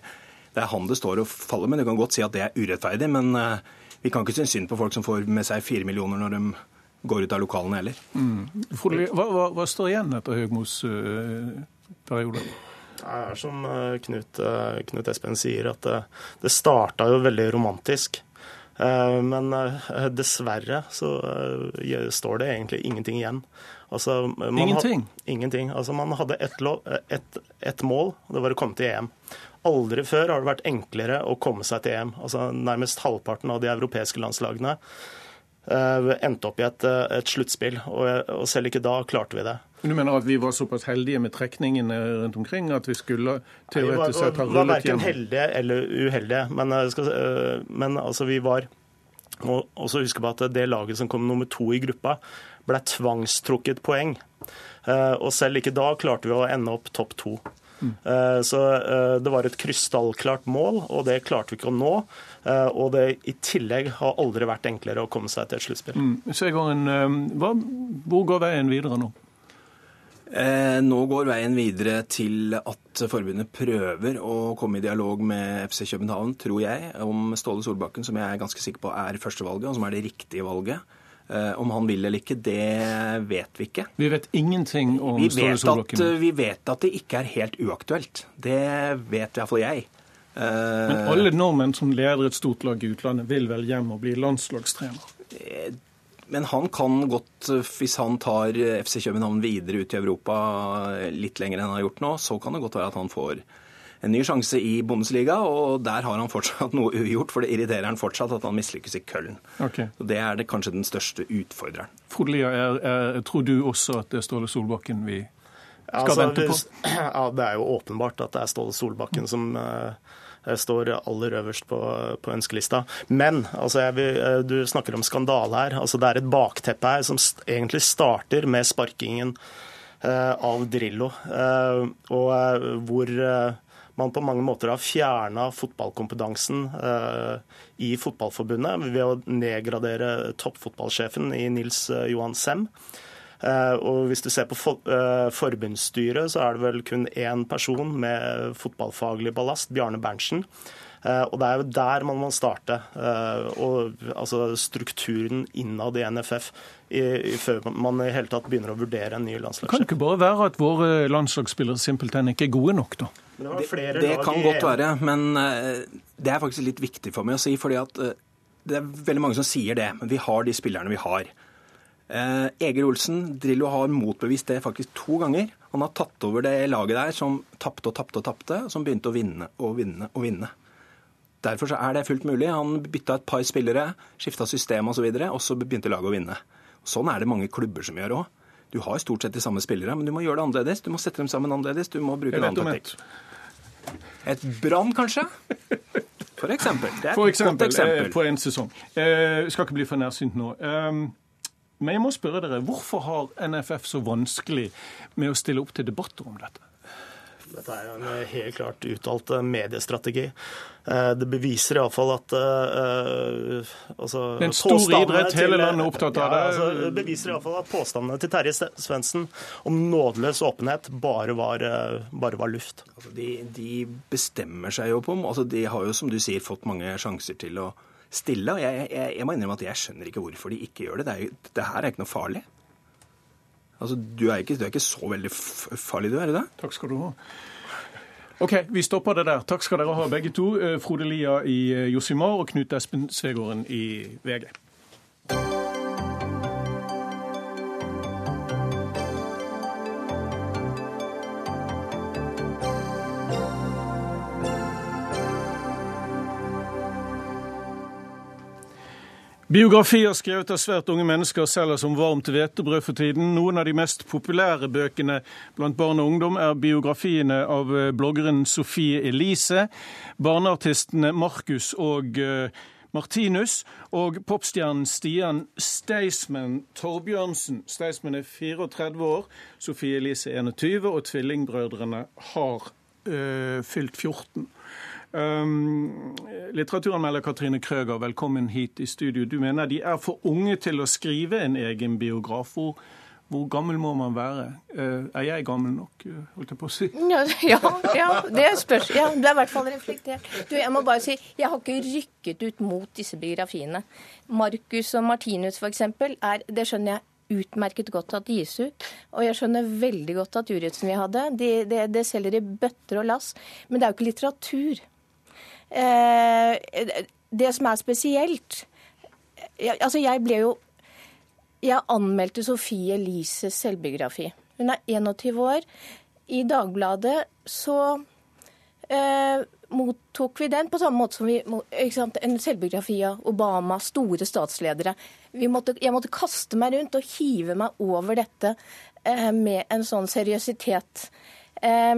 det er han det står og faller med. Du kan godt si at det er urettferdig, men uh, vi kan ikke synes synd på folk som får med seg fire millioner når de går ut av lokalene heller. Mm. Hva, hva, hva, står igjen etter Høgmos uh, periode? Det er som Knut, Knut, Espen sier, at det, det starta jo veldig romantisk. Men dessverre så står det egentlig ingenting igjen. Altså, ingenting? Had, ingenting. Altså, man hadde ett et, et mål, og det var å komme til EM. Aldri før har det vært enklere å komme seg til EM. Altså Nærmest halvparten av de europeiske landslagene endte opp i et, uh, et sluttspill, og, og, selv ikke da klarte vi det. Men Du mener at vi var såpass heldige med trekningene rundt omkring at vi skulle teoretisk sett ha rullet hjem? Vi var verken heldige eller uheldige, men, skal, men altså vi var og også huske på at det laget som kom nummer to i gruppa, ble tvangstrukket poeng. Og selv ikke da klarte vi å ende opp topp to. Mm. Så eh, det var et krystallklart mål, og det klarte vi ikke å nå. Eh, og det i tillegg har aldri vært enklere å komme seg til et sluttspill. Mm. hvor går veien videre nå? Nå går veien videre til at forbundet prøver å komme i dialog med FC København, tror jeg, om Ståle Solbakken, som jeg er ganske sikker på er førstevalget, og som er det riktige valget. Eh, om han vil eller ikke, det vet vi ikke. Vi vet ingenting om vi Ståle Solbakken? At, vi vet at det ikke er helt uaktuelt. Det vet iallfall jeg. Eh, Men alle nordmenn som leder et stort lag i utlandet, vil vel hjem og bli landslagstrener? Eh, men han kan godt, hvis han tar FC København videre ut i Europa litt lenger enn han har gjort nå, så kan det godt være at han får en ny sjanse i Bundesliga, og der har han fortsatt noe ugjort, for det irriterer han fortsatt at han mislykkes i Köln. Okay. Så Det er det kanskje den største utfordreren. Frode Lia, tror du også at det er Ståle Solbakken vi skal altså, vente på? Ja, Det er jo åpenbart at det er Ståle Solbakken som uh, står aller øverst på, på ønskelista. Men altså, vil, uh, du snakker om skandale her. Altså, det er et bakteppe her som egentlig starter med sparkingen eh, av Drillo, og hvor man på mange måter har fjerna fotballkompetansen eh, i Fotballforbundet ved å nedgradere toppfotballsjefen i Nils eh, Johan Sem. Eh, og hvis du ser på eh, forbundsstyret, så er det vel kun én person med fotballfaglig ballast, Bjarne Berntsen. Eh, og Det er jo der man må starte. Eh, og, altså strukturen innad i NFF i, i, før man i hele tatt begynner å vurdere en ny landslagssjef. Det kan ikke bare være at våre landslagsspillere simpelthen ikke er gode nok, da? Det, det, det kan godt være, men det er faktisk litt viktig for meg å si. fordi at det er veldig mange som sier det, men vi har de spillerne vi har. Eh, Eger Olsen, Drillo har motbevist det faktisk to ganger. Han har tatt over det laget der som tapte og tapte og tapte, som begynte å vinne og vinne og vinne. Derfor så er det fullt mulig. Han bytta et par spillere, skifta system osv., og, så videre, og så begynte laget å vinne. Sånn er det mange klubber som gjør òg. Du har stort sett de samme spillere, men du må gjøre det annerledes. Du må sette dem sammen annerledes. Du må bruke en annen taktikk. Et Brann, kanskje? For eksempel. Det er for eksempel, godt eksempel. på en sesong. Jeg skal ikke bli for nærsynt nå. Men jeg må spørre dere, hvorfor har NFF så vanskelig med å stille opp til debatter om dette? Dette er en eh, helt klart uttalt eh, mediestrategi. Eh, det beviser iallfall at uh, altså, en stor idrett, hele landet er opptatt av det. Ja, altså, det beviser iallfall at påstandene til Terje Svendsen om nådeløs åpenhet bare var, bare var luft. Altså, de, de, bestemmer seg jo på altså, De har jo, som du sier, fått mange sjanser til å stille. og Jeg, jeg, jeg må innrømme at jeg skjønner ikke hvorfor de ikke gjør det. Det, er, det her er ikke noe farlig. Altså, du er, ikke, du er ikke så veldig farlig, du, er du det? Takk skal du ha. OK, vi stopper det der. Takk skal dere ha, begge to. Eh, Frode Lia i eh, Josimar og Knut Espen Svegården i VG. Biografier skrevet av svært unge mennesker selger som varmt hvetebrød for tiden. Noen av de mest populære bøkene blant barn og ungdom er biografiene av eh, bloggeren Sofie Elise, barneartistene Markus og eh, Martinus og popstjernen Stian Staysman Torbjørnsen. Staysman er 34 år, Sofie Elise 21, og tvillingbrødrene har øh, fylt 14. Um, litteraturanmelder Katrine Krøger, velkommen hit i studio. Du mener de er for unge til å skrive en egen biograf. Hvor, hvor gammel må man være? Uh, er jeg gammel nok, eh, holdt jeg på å si? Ja, ja, ja det spørs. Ja, det er i hvert fall reflektert. Du, jeg må bare si, jeg har ikke rykket ut mot disse biografiene. Marcus og Martinus f.eks. er Det skjønner jeg utmerket godt at det gis ut. Og jeg skjønner veldig godt at Juritzen vi hadde, det de, de selger i bøtter og lass. Men det er jo ikke litteratur. Eh, det som er spesielt Altså, jeg ble jo Jeg anmeldte Sofie Elises selvbiografi. Hun er 21 år. I Dagbladet så eh, mottok vi den på samme måte som vi sant, En selvbiografi av Obama, store statsledere. Måtte, jeg måtte kaste meg rundt og hive meg over dette eh, med en sånn seriøsitet. Eh,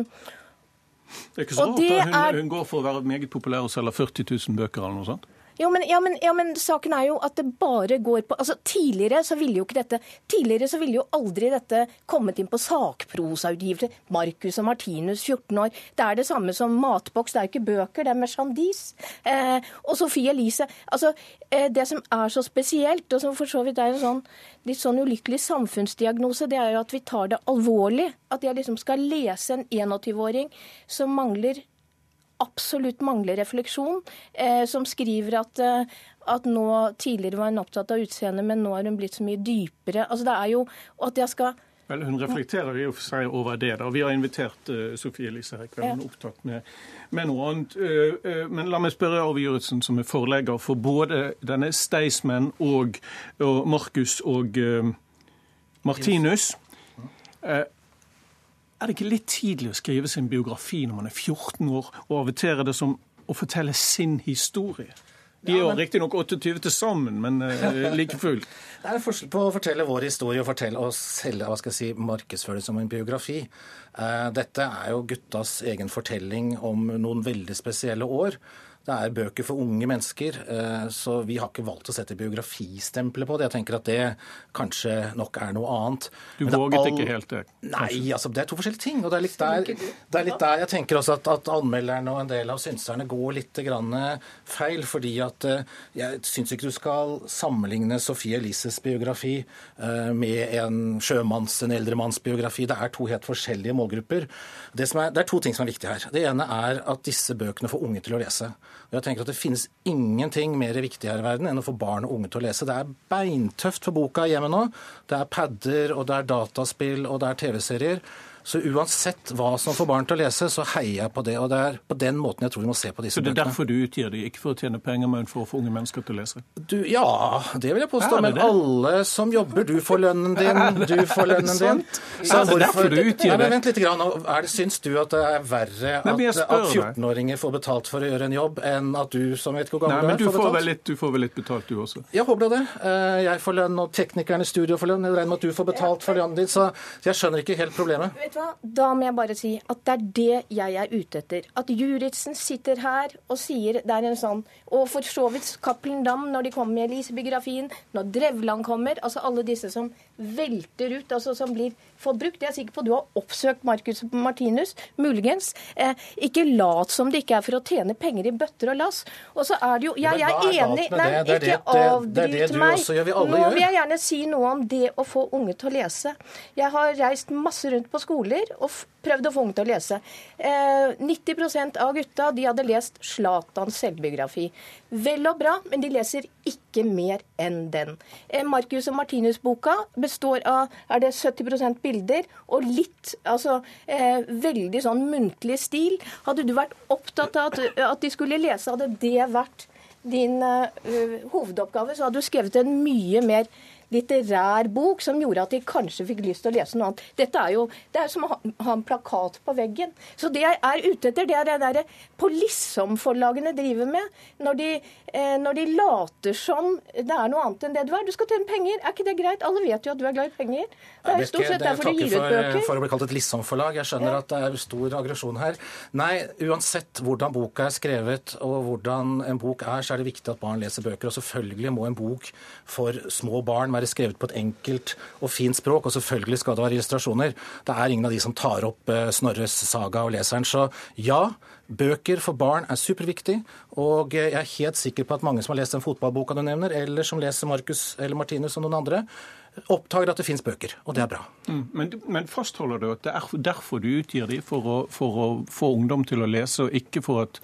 det er ikke så rart. Hun, hun, går for å være meget populær og selger 40 000 bøker eller noe sånt. Ja men, ja, men, ja, men, saken er jo at det bare går på altså Tidligere så ville jo ikke dette Tidligere så ville jo aldri dette kommet inn på sakprosautgivelse. Marcus og Martinus, 14 år. Det er det samme som matboks. Det er jo ikke bøker, det er merchandise. Eh, og Sofie Elise. Altså, eh, det som er så spesielt, og som for så vidt er en sånn litt sånn ulykkelig samfunnsdiagnose, det er jo at vi tar det alvorlig. At jeg liksom skal lese en 21-åring som mangler absolutt mangler refleksjon, eh, som skriver at, eh, at nå tidligere var hun opptatt av utseendet, men nå er hun blitt så mye dypere. Altså det er jo at jeg skal Vel, Hun reflekterer jo for seg over det. da. Vi har invitert uh, Sofie Elise her i kveld. Hun er opptatt med, med noe annet. Uh, uh, men la meg spørre Arve Juritzen, som er forlegger for både denne Staysman og, og Markus og Martinus. Er det ikke litt tidlig å skrive sin biografi når man er 14 år, og avitere det som å fortelle sin historie? De er jo ja, riktignok 28 til sammen, men uh, like fullt. Det er en forskjell på å fortelle vår historie og fortelle oss selge, hva skal jeg si, markedsføre det som en biografi. Uh, dette er jo guttas egen fortelling om noen veldig spesielle år. Det er bøker for unge mennesker, eh, så vi har ikke valgt å sette biografistempelet på det. Jeg tenker at det kanskje nok er noe annet. Du våget all... ikke helt det? Nei, altså det er to forskjellige ting. Og det er litt der, det er litt der jeg tenker også at, at anmelderne og en del av synserne går litt feil. Fordi at eh, jeg syns ikke du skal sammenligne Sofie Elises biografi eh, med en sjømanns, en eldre manns biografi. Det er to helt forskjellige målgrupper. Det er, det er to ting som er viktige her. Det ene er at disse bøkene får unge til å lese. Jeg tenker at Det finnes ingenting mer viktig her i verden enn å få barn og unge til å lese. Det er beintøft for boka hjemme nå. Det er padder, og det er dataspill, og det er TV-serier. Så uansett hva som får barn til å lese, så heier jeg på det. Og det er på den måten jeg tror vi må se på disse bøkene. Så det er bøkene. derfor du utgir de, ikke for å tjene penger, men for å få unge mennesker til å lese? Du, ja, det vil jeg påstå. Men alle som jobber, du får lønnen din, du får lønnen din. Så er det derfor du utgir det? Vent litt. Grann. Er det, syns du at det er verre at, at 14-åringer får betalt for å gjøre en jobb, enn at du som vet hvor gammel Nei, men du er, får betalt? betalt? Litt, du får vel litt betalt, du også? Jeg håper det. Jeg får lønn, og teknikerne i studio får lønn. Jeg regner med at du får betalt for lønnen din, så jeg skjønner ikke helt problemet. Hva? Da må jeg bare si at det er det jeg er ute etter. At Juritzen sitter her og sier det er en sånn Og for så vidt Cappelen Dam når de kommer med Elise-biografien, når Drevland kommer, altså alle disse som velter ut, altså som blir forbrukt. Jeg er sikker på du har oppsøkt Marcus Martinus, muligens. Eh, ikke lat som det ikke er for å tjene penger i bøtter og lass. Og så er det jo Jeg, jeg er enig Nei, ikke avbryt meg. Nå vil jeg gjerne si noe om det å få unge til å lese. Jeg har reist masse rundt på skoler og prøvd å få unge til å lese. Eh, 90% av gutta de hadde lest Slatans selvbiografi. Vel og bra, men de leser ikke mer enn den. Eh, Marcus og Martinus-boka består av er det 70% bilder og litt altså eh, veldig sånn muntlig stil. Hadde du vært opptatt av at, de skulle lese, hadde det vært din uh, hovedoppgave, så hadde du skrevet en mye mer litterær bok som gjorde at de kanskje fikk lyst til å lese noe annet. Dette er jo det er som å ha, en plakat på veggen. Så det jeg er ute etter, det er det derre på Lissom-forlagene driver med. Når de, eh, når de, later som det er noe annet enn det du er. Du skal tjene penger. Er ikke det greit? Alle vet jo at du er glad i penger. Det er stort sett derfor de gir ut bøker. For å bli kalt et Lissom-forlag. Jeg skjønner ja. at det er stor aggresjon her. Nei, uansett hvordan boka er skrevet og hvordan en bok er, så er det viktig at barn leser bøker. Og selvfølgelig må en bok for små barn være skrevet på et enkelt og fint språk, og selvfølgelig skal det være illustrasjoner. Det er ingen av de som tar opp Snorres saga og leseren. Så ja, bøker for barn er superviktig, og jeg er helt sikker på at mange som har lest den fotballboka du nevner, eller som leser Marcus eller Martinus og noen andre, oppdager at det fins bøker, og det er bra. Mm, men, men, fastholder du at det er derfor du utgir de, for for å få ungdom til å lese, og ikke for at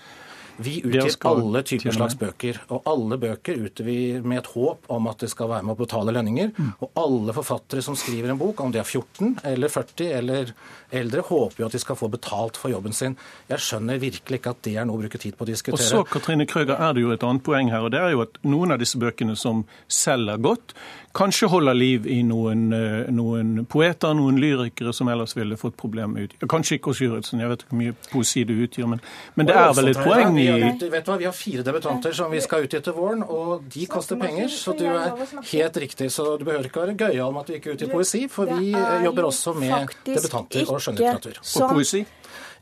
vi utgir alle typer slags bøker, og alle bøker utgir vi med et håp om at det skal være med å betale lønninger. Mm. Og alle forfattere som skriver en bok, om de er 14 eller 40 eller eldre, håper jo at de skal få betalt for jobben sin. Jeg skjønner virkelig ikke at det er noe å bruke tid på å diskutere. Og så, Katrine Krøger, er det jo et annet poeng her, og det er jo at noen av disse bøkene som selger godt, kanskje holder liv i noen, noen poeter, noen lyrikere som ellers ville fått problemer ut. Kanskje ikke hos Juritzen, jeg vet ikke hvor mye poesi du utgir, men, men det er vel et poeng i vet du hva, Vi har fire debutanter som vi skal ut i etter våren, og de koster penger. Så du er helt riktig. Så du behøver ikke være gøyal med at du ikke i poesi, for vi jobber også med debutanter og skjønnlitteratur. Og poesi?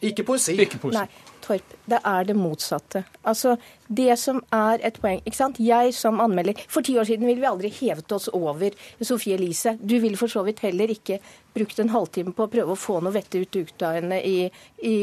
Ikke poesi. Ikke poesi. Torp, det er det motsatte. Altså, Det som er et poeng ikke sant? Jeg som anmelder For ti år siden ville vi aldri hevet oss over Sofie Elise. Du ville for så vidt heller ikke brukt en halvtime på å prøve å få noe vette ut av henne i, i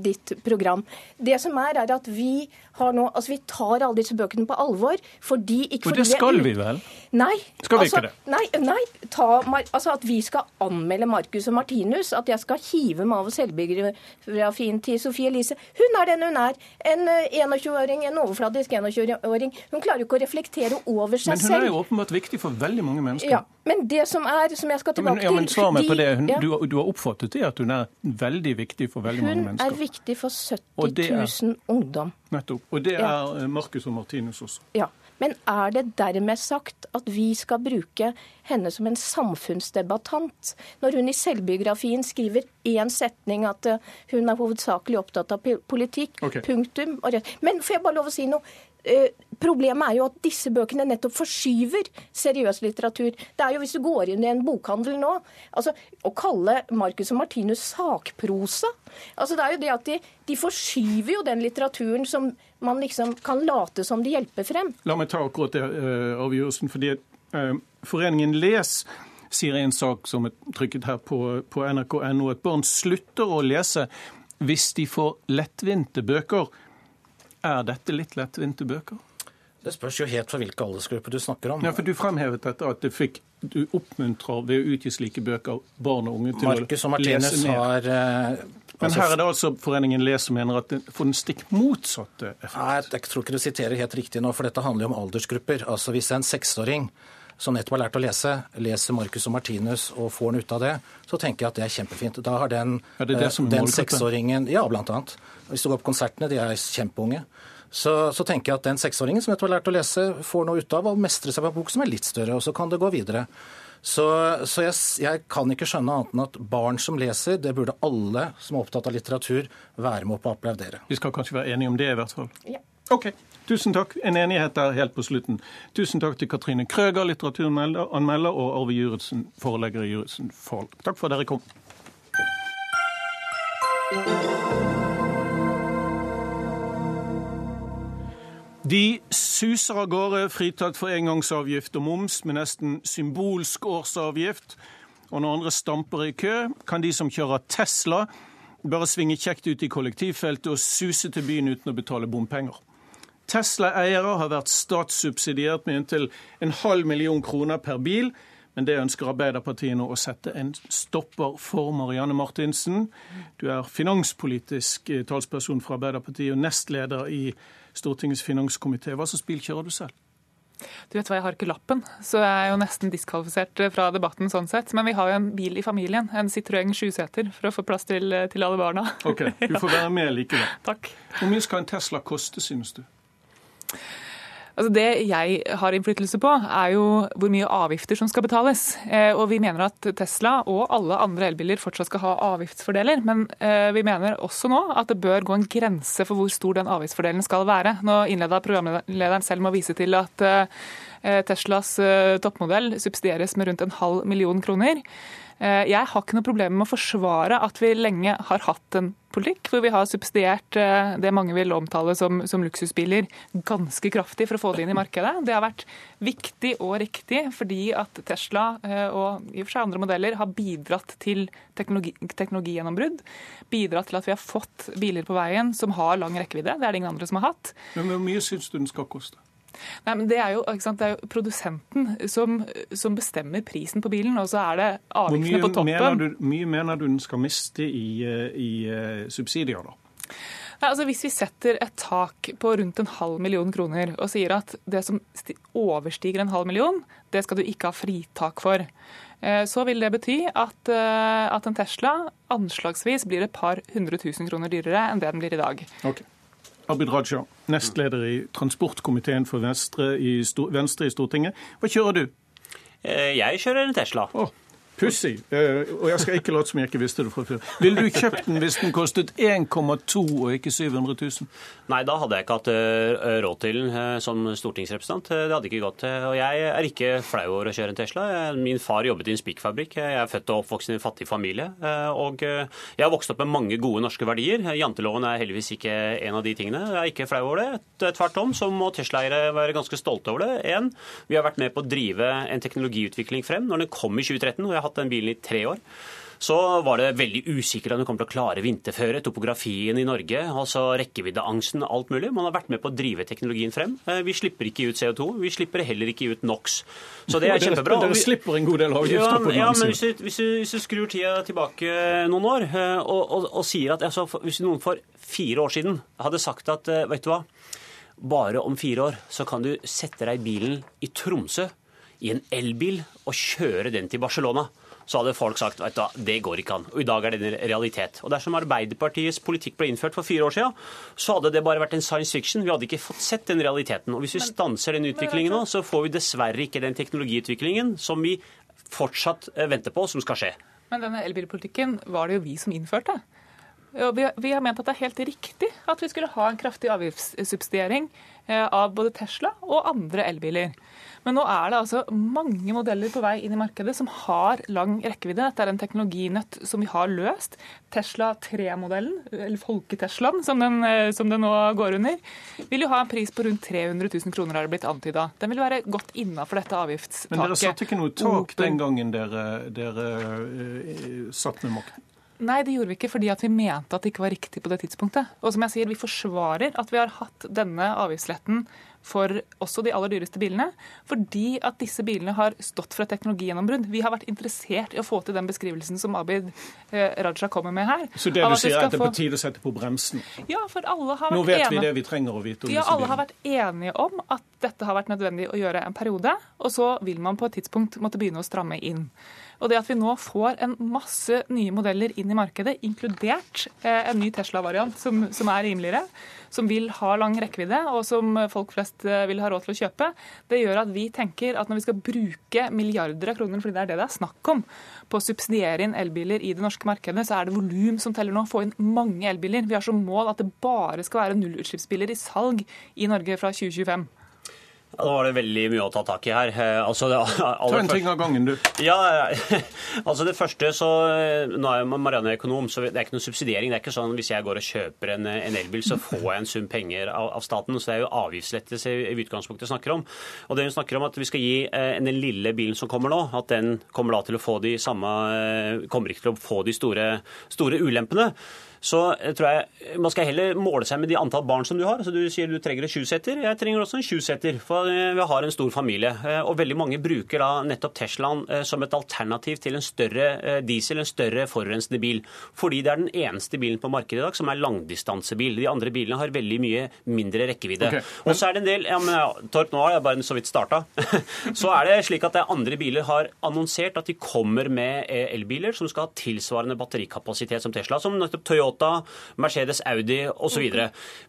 ditt program. Det som er, er at vi har nå Altså, vi tar alle disse bøkene på alvor fordi ikke For det skal vi vel? Nei. Skal vi altså, ikke det? Nei, nei ta, altså at vi skal anmelde Marcus og Martinus. At jeg skal hive meg over selvbiografien til Sofie Elise. Hun er den hun er. En 21-åring, en overfladisk 21-åring. Hun klarer jo ikke å reflektere over seg selv. Men hun er jo åpenbart viktig for veldig mange mennesker. Ja, men det som er, som jeg skal tilbake ja, men, ja, men Svar meg på det. Hun, ja. du, du, har oppfattet det at hun er veldig viktig for veldig hun mange mennesker? Hun er viktig for 70 000 er, ungdom. Nettopp. Og det er Marcus og Martinus også. Ja. Men er det dermed sagt at vi skal bruke henne som en samfunnsdebattant, når hun i selvbiografien skriver én setning at hun er hovedsakelig opptatt av politikk, okay. punktum. Men får jeg bare lov å si noe? Eh, problemet er jo at disse bøkene nettopp forskyver seriøs litteratur. Det er jo Hvis du går inn i en bokhandel nå altså Å kalle Marcus og Martinus sakprosa altså Det er jo det at de, de forskyver jo den litteraturen som man liksom kan late som de hjelper frem. La meg ta akkurat det uh, avgjørelsen. fordi uh, Foreningen Les sier i en sak som er trykket her på, på nrk.no, at barn slutter å lese hvis de får lettvinte bøker. Er dette litt lettvinte bøker? Det spørs jo helt fra hvilke aldersgrupper du snakker om. Ja, for Du fremhevet dette at du fikk, du oppmuntrer ved å utgi slike bøker barn og unge til Marcus og å lese ned. har uh, Men her er det altså Foreningen Les som mener at det får den stikk motsatte effekt. Nei, jeg tror ikke du siterer helt riktig nå, for dette handler jo om aldersgrupper. Altså Hvis en seksåring som nettopp har lært å lese, leser Marcus og Martinus og får noe ut av det, så tenker jeg at det er kjempefint. Da har den, er det det den seksåringen Ja, blant annet. Hvis du går på konsertene, de er kjempeunge. Så, så, tenker jeg at den seksåringen som nettopp har lært å lese, får noe ut av å mestre seg på en bok som er litt større, og så kan det gå videre. Så, så jeg, jeg, kan ikke skjønne annet enn at barn som leser, det burde alle som er opptatt av litteratur, være med på å applaudere. Vi skal kanskje være enige om det, i hvert fall? Ja. OK. Tusen takk. En enighet der helt på slutten. Tusen takk til Katrine Krøger, litteraturanmelder, og Arve Juritzen, forlegger i Juritzen Forlag. Takk for at dere kom. De suser av gårde, fritatt for engangsavgift og moms, med nesten symbolsk årsavgift. Og når andre stamper i kø, kan de som kjører Tesla, bare svinge kjekt ut i kollektivfeltet og suse til byen uten å betale bompenger. Tesla-eiere har vært statssubsidiert med inntil en halv million kroner per bil. Men det ønsker Arbeiderpartiet nå å sette en stopper for. Marianne Martinsen, du er finanspolitisk talsperson for Arbeiderpartiet og nestleder i Stortingets finanskomité. Hva slags bil kjører du selv? Du vet hva, Jeg har ikke lappen, så jeg er jo nesten diskvalifisert fra debatten. sånn sett. Men vi har jo en bil i familien, en Citroën sjuseter, for å få plass til, til alle barna. Ok, Du får være med likevel. Takk. Hvor mye skal en Tesla koste, synes du? Altså Det jeg har innflytelse på, er jo hvor mye avgifter som skal betales. Eh, og Vi mener at Tesla og alle andre elbiler fortsatt skal ha avgiftsfordeler. Men eh, vi mener også nå at det bør gå en grense for hvor stor den avgiftsfordelen skal være. Nå innleda programlederen selv med å vise til at eh, Teslas toppmodell subsidieres med rundt en halv million kroner. Eh, jeg har ikke noe problem med å forsvare at vi lenge har hatt en politikk hvor vi har subsidiert eh, det mange vil omtale som, som, luksusbiler ganske kraftig for å få det inn i markedet. Det har vært viktig og riktig fordi at Tesla eh, og i og for seg andre modeller har bidratt til teknologi, teknologigjennombrudd. Bidratt til at vi har fått biler på veien som har lang rekkevidde. Det er det ingen andre som har hatt. Men Hvor mye syns du den skal koste? Nei, men det er, jo, det er jo, produsenten som, som, bestemmer prisen på bilen, og så er det avgiftene på toppen. Hvor mye, mye mener du den skal miste i, eh, i uh, subsidier, da? Nei, altså Hvis vi setter et tak på rundt en halv million kroner og sier at det som overstiger en halv million, det skal du ikke ha fritak for, eh, så vil det bety at, at en Tesla anslagsvis blir et par hundre tusen kroner dyrere enn det den blir i dag. Okay. Abid Raja, nestleder i transportkomiteen for Venstre i, Stortinget. Hva kjører du? Eh, jeg kjører en Tesla. Oh. Pussig. Eh, og jeg skal ikke late som jeg ikke visste det fra før. Ville du kjøpt den hvis den kostet 1,2 og ikke 700 000? Nei, da hadde jeg ikke hatt eh, råd til den eh, som stortingsrepresentant. Det hadde ikke gått. Og jeg er ikke flau over å kjøre en Tesla. Min far jobbet i en spikkfabrikk. Jeg er født og oppvokst i en fattig familie. Og jeg har vokst opp med mange gode norske verdier. Janteloven er heldigvis ikke en av de tingene. Jeg er ikke flau over det. Tvert om så må Tesla-eiere være ganske stolte over det. En, vi har vært med på å drive en teknologiutvikling frem. Når den kom i 2013, og jeg har hatt den bilen i tre år så var det veldig usikkert om du kom til å klare vinterføre, topografien i Norge, altså rekkeviddeangsten, alt mulig. Man har vært med på å drive teknologien frem. Eh, vi slipper ikke ut CO2, vi slipper heller ikke ut NOx. Så det er kjempebra. Dere slipper en god del avgifter ja, på ja, men hvis du, hvis, du, hvis du, skrur tida tilbake noen år eh, og, og, og sier at altså, hvis noen for fire år siden hadde sagt at eh, vet du hva, bare om fire år så kan du sette deg i bilen i Tromsø i en elbil og kjøre den til Barcelona, så hadde folk sagt vet du, det går ikke an. Og I dag er det en realitet. Og Dersom Arbeiderpartiets politikk ble innført for fire år siden, så hadde det bare vært en science fiction. Vi hadde ikke fått sett den realiteten. Og Hvis vi stanser den utviklingen nå, så får vi dessverre ikke den teknologiutviklingen som vi fortsatt eh, venter på, som skal skje. Men denne elbilpolitikken var det jo vi som innførte. Vi, vi har ment at det er helt riktig at vi skulle ha en kraftig avgiftssubsidiering eh, av både Tesla og andre elbiler. Men nå er det altså mange modeller på vei inn i markedet som har lang rekkevidde. Dette er en teknologinøtt som vi har løst. Tesla 3-modellen, eller Folketeslaen som, eh, som den nå går under, vil jo ha en pris på rundt 300 000 kroner, har det blitt antyda. Den vil være godt innafor dette avgiftstaket. Men dere satte ikke noe tak den gangen dere, dere uh, satt med makten? Nei, det gjorde vi ikke fordi at vi mente at det ikke var riktig på det tidspunktet. Og som jeg sier, vi forsvarer at vi har hatt denne avgiftsletten for også de aller dyreste bilene, fordi at disse bilene har stått for et teknologigjennombrudd. Vi har vært interessert i å få til den beskrivelsen som Abid eh, Raja kommer med her. Så det du sier er at det er på tide å sette på bremsen? Ja, for alle har vært Nå vet enige. vi det vi trenger å vite om ja, disse alle har vært enige om at dette har vært nødvendig å gjøre en periode, og så vil man på et tidspunkt måtte begynne å stramme inn. Og det at vi nå får en masse nye modeller inn i markedet, inkludert eh, en ny Tesla-variant som, som er rimeligere, som vil ha lang rekkevidde, og som folk flest eh, vil ha råd til å kjøpe, det gjør at vi tenker at når vi skal bruke milliarder av kroner, fordi det er det det er snakk om, på å subsidiere inn elbiler i det norske markedet, så er det volum som teller nå. Få inn mange elbiler. Vi har som mål at det bare skal være nullutslippsbiler i salg i Norge fra 2025. Nå var det veldig mye å ta tak i her. Eh, Altså, det, Ta en ting av gangen, du. Ja, altså det første så Nå er Marianne økonom, så det er ikke noe subsidiering. Det er ikke sånn hvis jeg går og kjøper en, en elbil, så får jeg en sum penger av, av staten. Så det er jo avgiftslettelse i utgangspunktet snakker om. Og det hun snakker om at vi skal gi eh, den lille bilen som kommer nå, at den kommer da til å få de samme eh, Kommer ikke til å få de store, store ulempene så jeg tror jeg man skal heller måle seg med de antall barn som du har. Så du sier du trenger en sjuseter. Jeg trenger også en sjuseter, for eh, vi har en stor familie. Eh, Og veldig mange bruker da nettopp Teslaen eh, som et alternativ til en større eh, diesel, en større forurensende bil. Fordi det er den eneste bilen på markedet i dag som er langdistansebil. De andre bilene har veldig mye mindre rekkevidde. Okay, men- Og så er det en del ja, men, ja, Torp, nå har jeg bare så vidt starta. så er det slik at det andre biler har annonsert at de kommer med eh, elbiler som skal ha tilsvarende batterikapasitet som Tesla, som nettopp Toyota, Mercedes, Audi osv.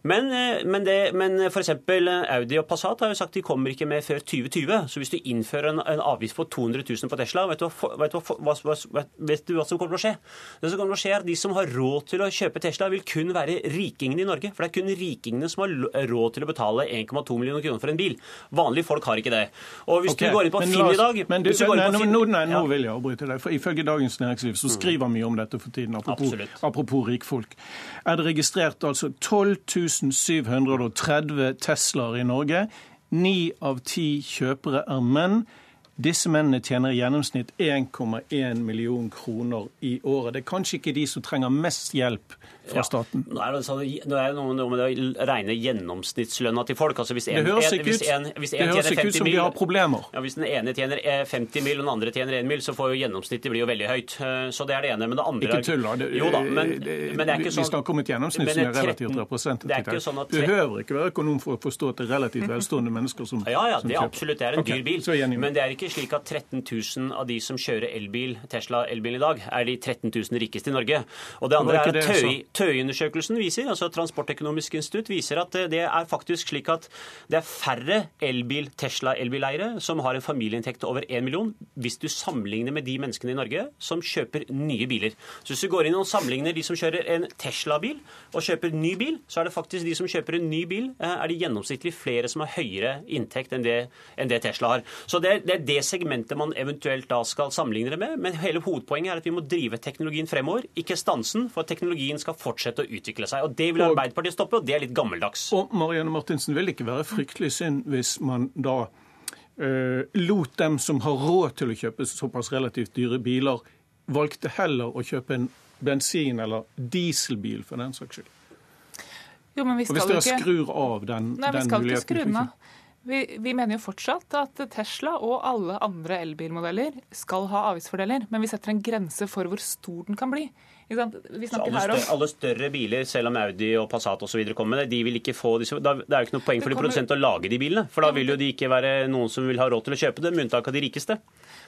Men, eh, men, det- men f.eks. Audi og Passat har jo sagt de kommer ikke med før 2020. Så hvis du innfører en, en avgift på 200 000 på Tesla, vet du, vet, du hva, hva, vet du hva som kommer til å skje? Det som kommer til å skje er at De som har råd til å kjøpe Tesla, vil kun være rikingene i Norge. For det er kun rikingene som har råd til å betale 1,2 millioner kroner for en bil. Vanlige folk har ikke det. Og hvis okay. du går inn på Finn i dag men du, du nei, på nå, nei, nå vil jeg avbryte deg. for Ifølge Dagens Næringsliv så skriver mye om dette for tiden, apropos, apropos apropos rikfolk. Er det registrert altså 12 730 Teslaer i Norge. Ni av ti kjøpere er menn. Disse mennene tjener i gjennomsnitt 1,1 million kroner i året. Det er kanskje ikke de som trenger mest hjelp fra Ja. staten. Nå er det, sånn, nå er det noe, med å regne gjennomsnittslønna til folk. Altså hvis en, Det høres ikke ut, en, hvis en ikke ut 50 som mil- har problemer. Ja, Hvis den ene tjener eh, 50 mil og den andre tjener 1 mil, så får jo gjennomsnittet bli jo veldig høyt. Eh, Så det er det ene. Men det andre Ikke tull, da. Jo da, men, det- men det er vi- ikke sånn Vi snakker om et gjennomsnitt som er relativt representativt. Det sånn at behøver ikke være økonom for å forstå at det er relativt velstående mennesker som Ja, ja, det er absolutt. Det er en dyr bil. Men det er ikke slik at 13 000 av de som kjører elbil, Tesla elbil i dag, er de 13 000 rikeste i Norge. Og det andre Det er at Tøy- Tøy-undersøkelsen viser, altså Transportøkonomisk institutt viser at det det er faktisk slik at det er færre elbil, Tesla-elbileiere som har en familieinntekt over 1 million, hvis du sammenligner med de menneskene i Norge som kjøper nye biler. Så hvis du går inn og sammenligner de som kjører en Tesla-bil og kjøper ny bil, så er det faktisk de som kjøper en ny bil, eh, er det gjennomsnittlig flere som har høyere inntekt enn det, enn det Tesla har. Så det, det er det segmentet man eventuelt da skal sammenligne det med. Men hele hovedpoenget er at vi må drive teknologien fremover, ikke stansen, for teknologien skal fortsette å utvikle seg. Og det vil Arbeiderpartiet stoppe, og det er litt gammeldags. Og Marianne Martinsen, vil det ikke være fryktelig synd hvis man da eh, lot dem som har råd til å kjøpe såpass relativt dyre biler, valgte heller å kjøpe en bensin- eller dieselbil for den saks skyld? Jo, men vi Og hvis skal dere ikke... skrur av den, Nei, vi skal ikke skru den av. Vi, vi mener jo fortsatt at Tesla og alle andre elbilmodeller skal ha avgiftsfordeler, men vi setter en grense for hvor stor den kan bli. Alle, her om større, alle større biler, selv om Audi og Passat osv. kommer med det, de vil ikke få disse, da, Det er jo ikke noe poeng for kommer... de produsenter å lage de bilene. For da vil jo de ikke være noen som vil ha råd til å kjøpe det, med unntak av de rikeste.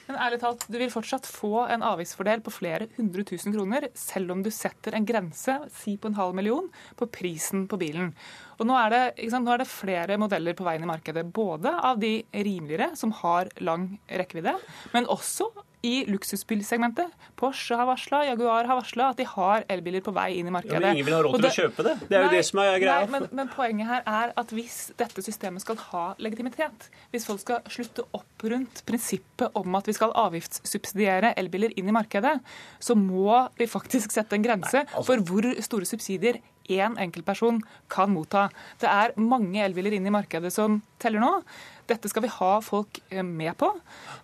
Men ærlig talt, du vil fortsatt få en avgiftsfordel på flere hundre tusen kroner, selv om du setter en grense, si på en halv million, på prisen på bilen. Og nå er, det, sant, nå er det flere modeller på veien i markedet. Både av de rimeligere, som har lang rekkevidde, men også i luksusbilsegmentet. Porsche har varsla, Jaguar har varsla at de har elbiler på vei inn i markedet. Ja, men ingen vil ha råd til å kjøpe det. Det er jo det som er greia. Nei, men, men poenget her er at hvis dette systemet skal ha legitimitet, hvis folk skal slutte opp rundt prinsippet om at vi skal avgiftssubsidiere elbiler inn i markedet, så må vi faktisk sette en grense altså- for hvor store subsidier én enkeltperson kan motta. Det er mange elbiler inn i markedet som teller nå. Dette skal vi ha folk eh, med på.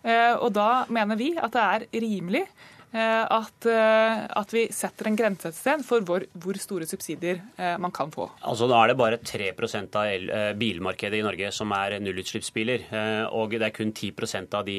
Eh, Og da mener vi at det er rimelig at, eh, at, vi setter en grense et sted for hvor, hvor store subsidier eh, man kan få. Altså Da er det bare 3 av bilmarkedet i Norge som er nullutslippsbiler. Og det er kun 10% av de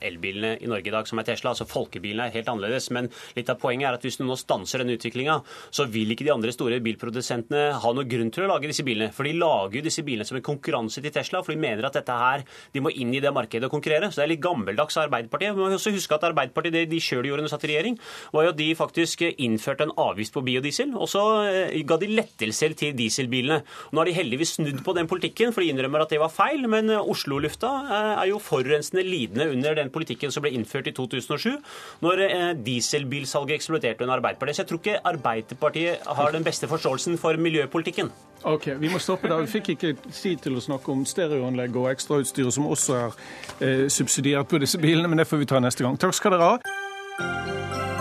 elbilene i Norge i dag som er Tesla. Altså Folkebilene er helt annerledes. Men litt av poenget er at hvis du nå stanser denne utviklinga, så vil ikke de andre store bilprodusentene ha noe grunn til å lage disse bilene. For de lager jo disse bilene som en konkurranse til Tesla, for de mener at dette her, de må inn i det markedet og konkurrere. Så det er litt gammeldags Arbeiderpartiet. Må også huske at Arbeiderpartiet, det de sjøl gjorde satt i regjering, var jo at de faktisk innførte en avgift på biodiesel. Og så eh, ga de lettelser til dieselbilene. Nå har de heldigvis snudd på den politikken, for de innrømmer at det var feil. Men eh, Oslo-lufta eh, er jo forurensende lidende under den politikken som ble innført i 2007, når dieselbilsalget eksploderte under Arbeiderpartiet. Så jeg tror ikke Arbeiderpartiet har den beste forståelsen for miljøpolitikken. Ok, Vi må stoppe der. Vi fikk ikke tid til å snakke om stereoanlegg og ekstrautstyret som også er eh, subsidiert på disse bilene, men det får vi ta neste gang. Takk skal dere ha. Música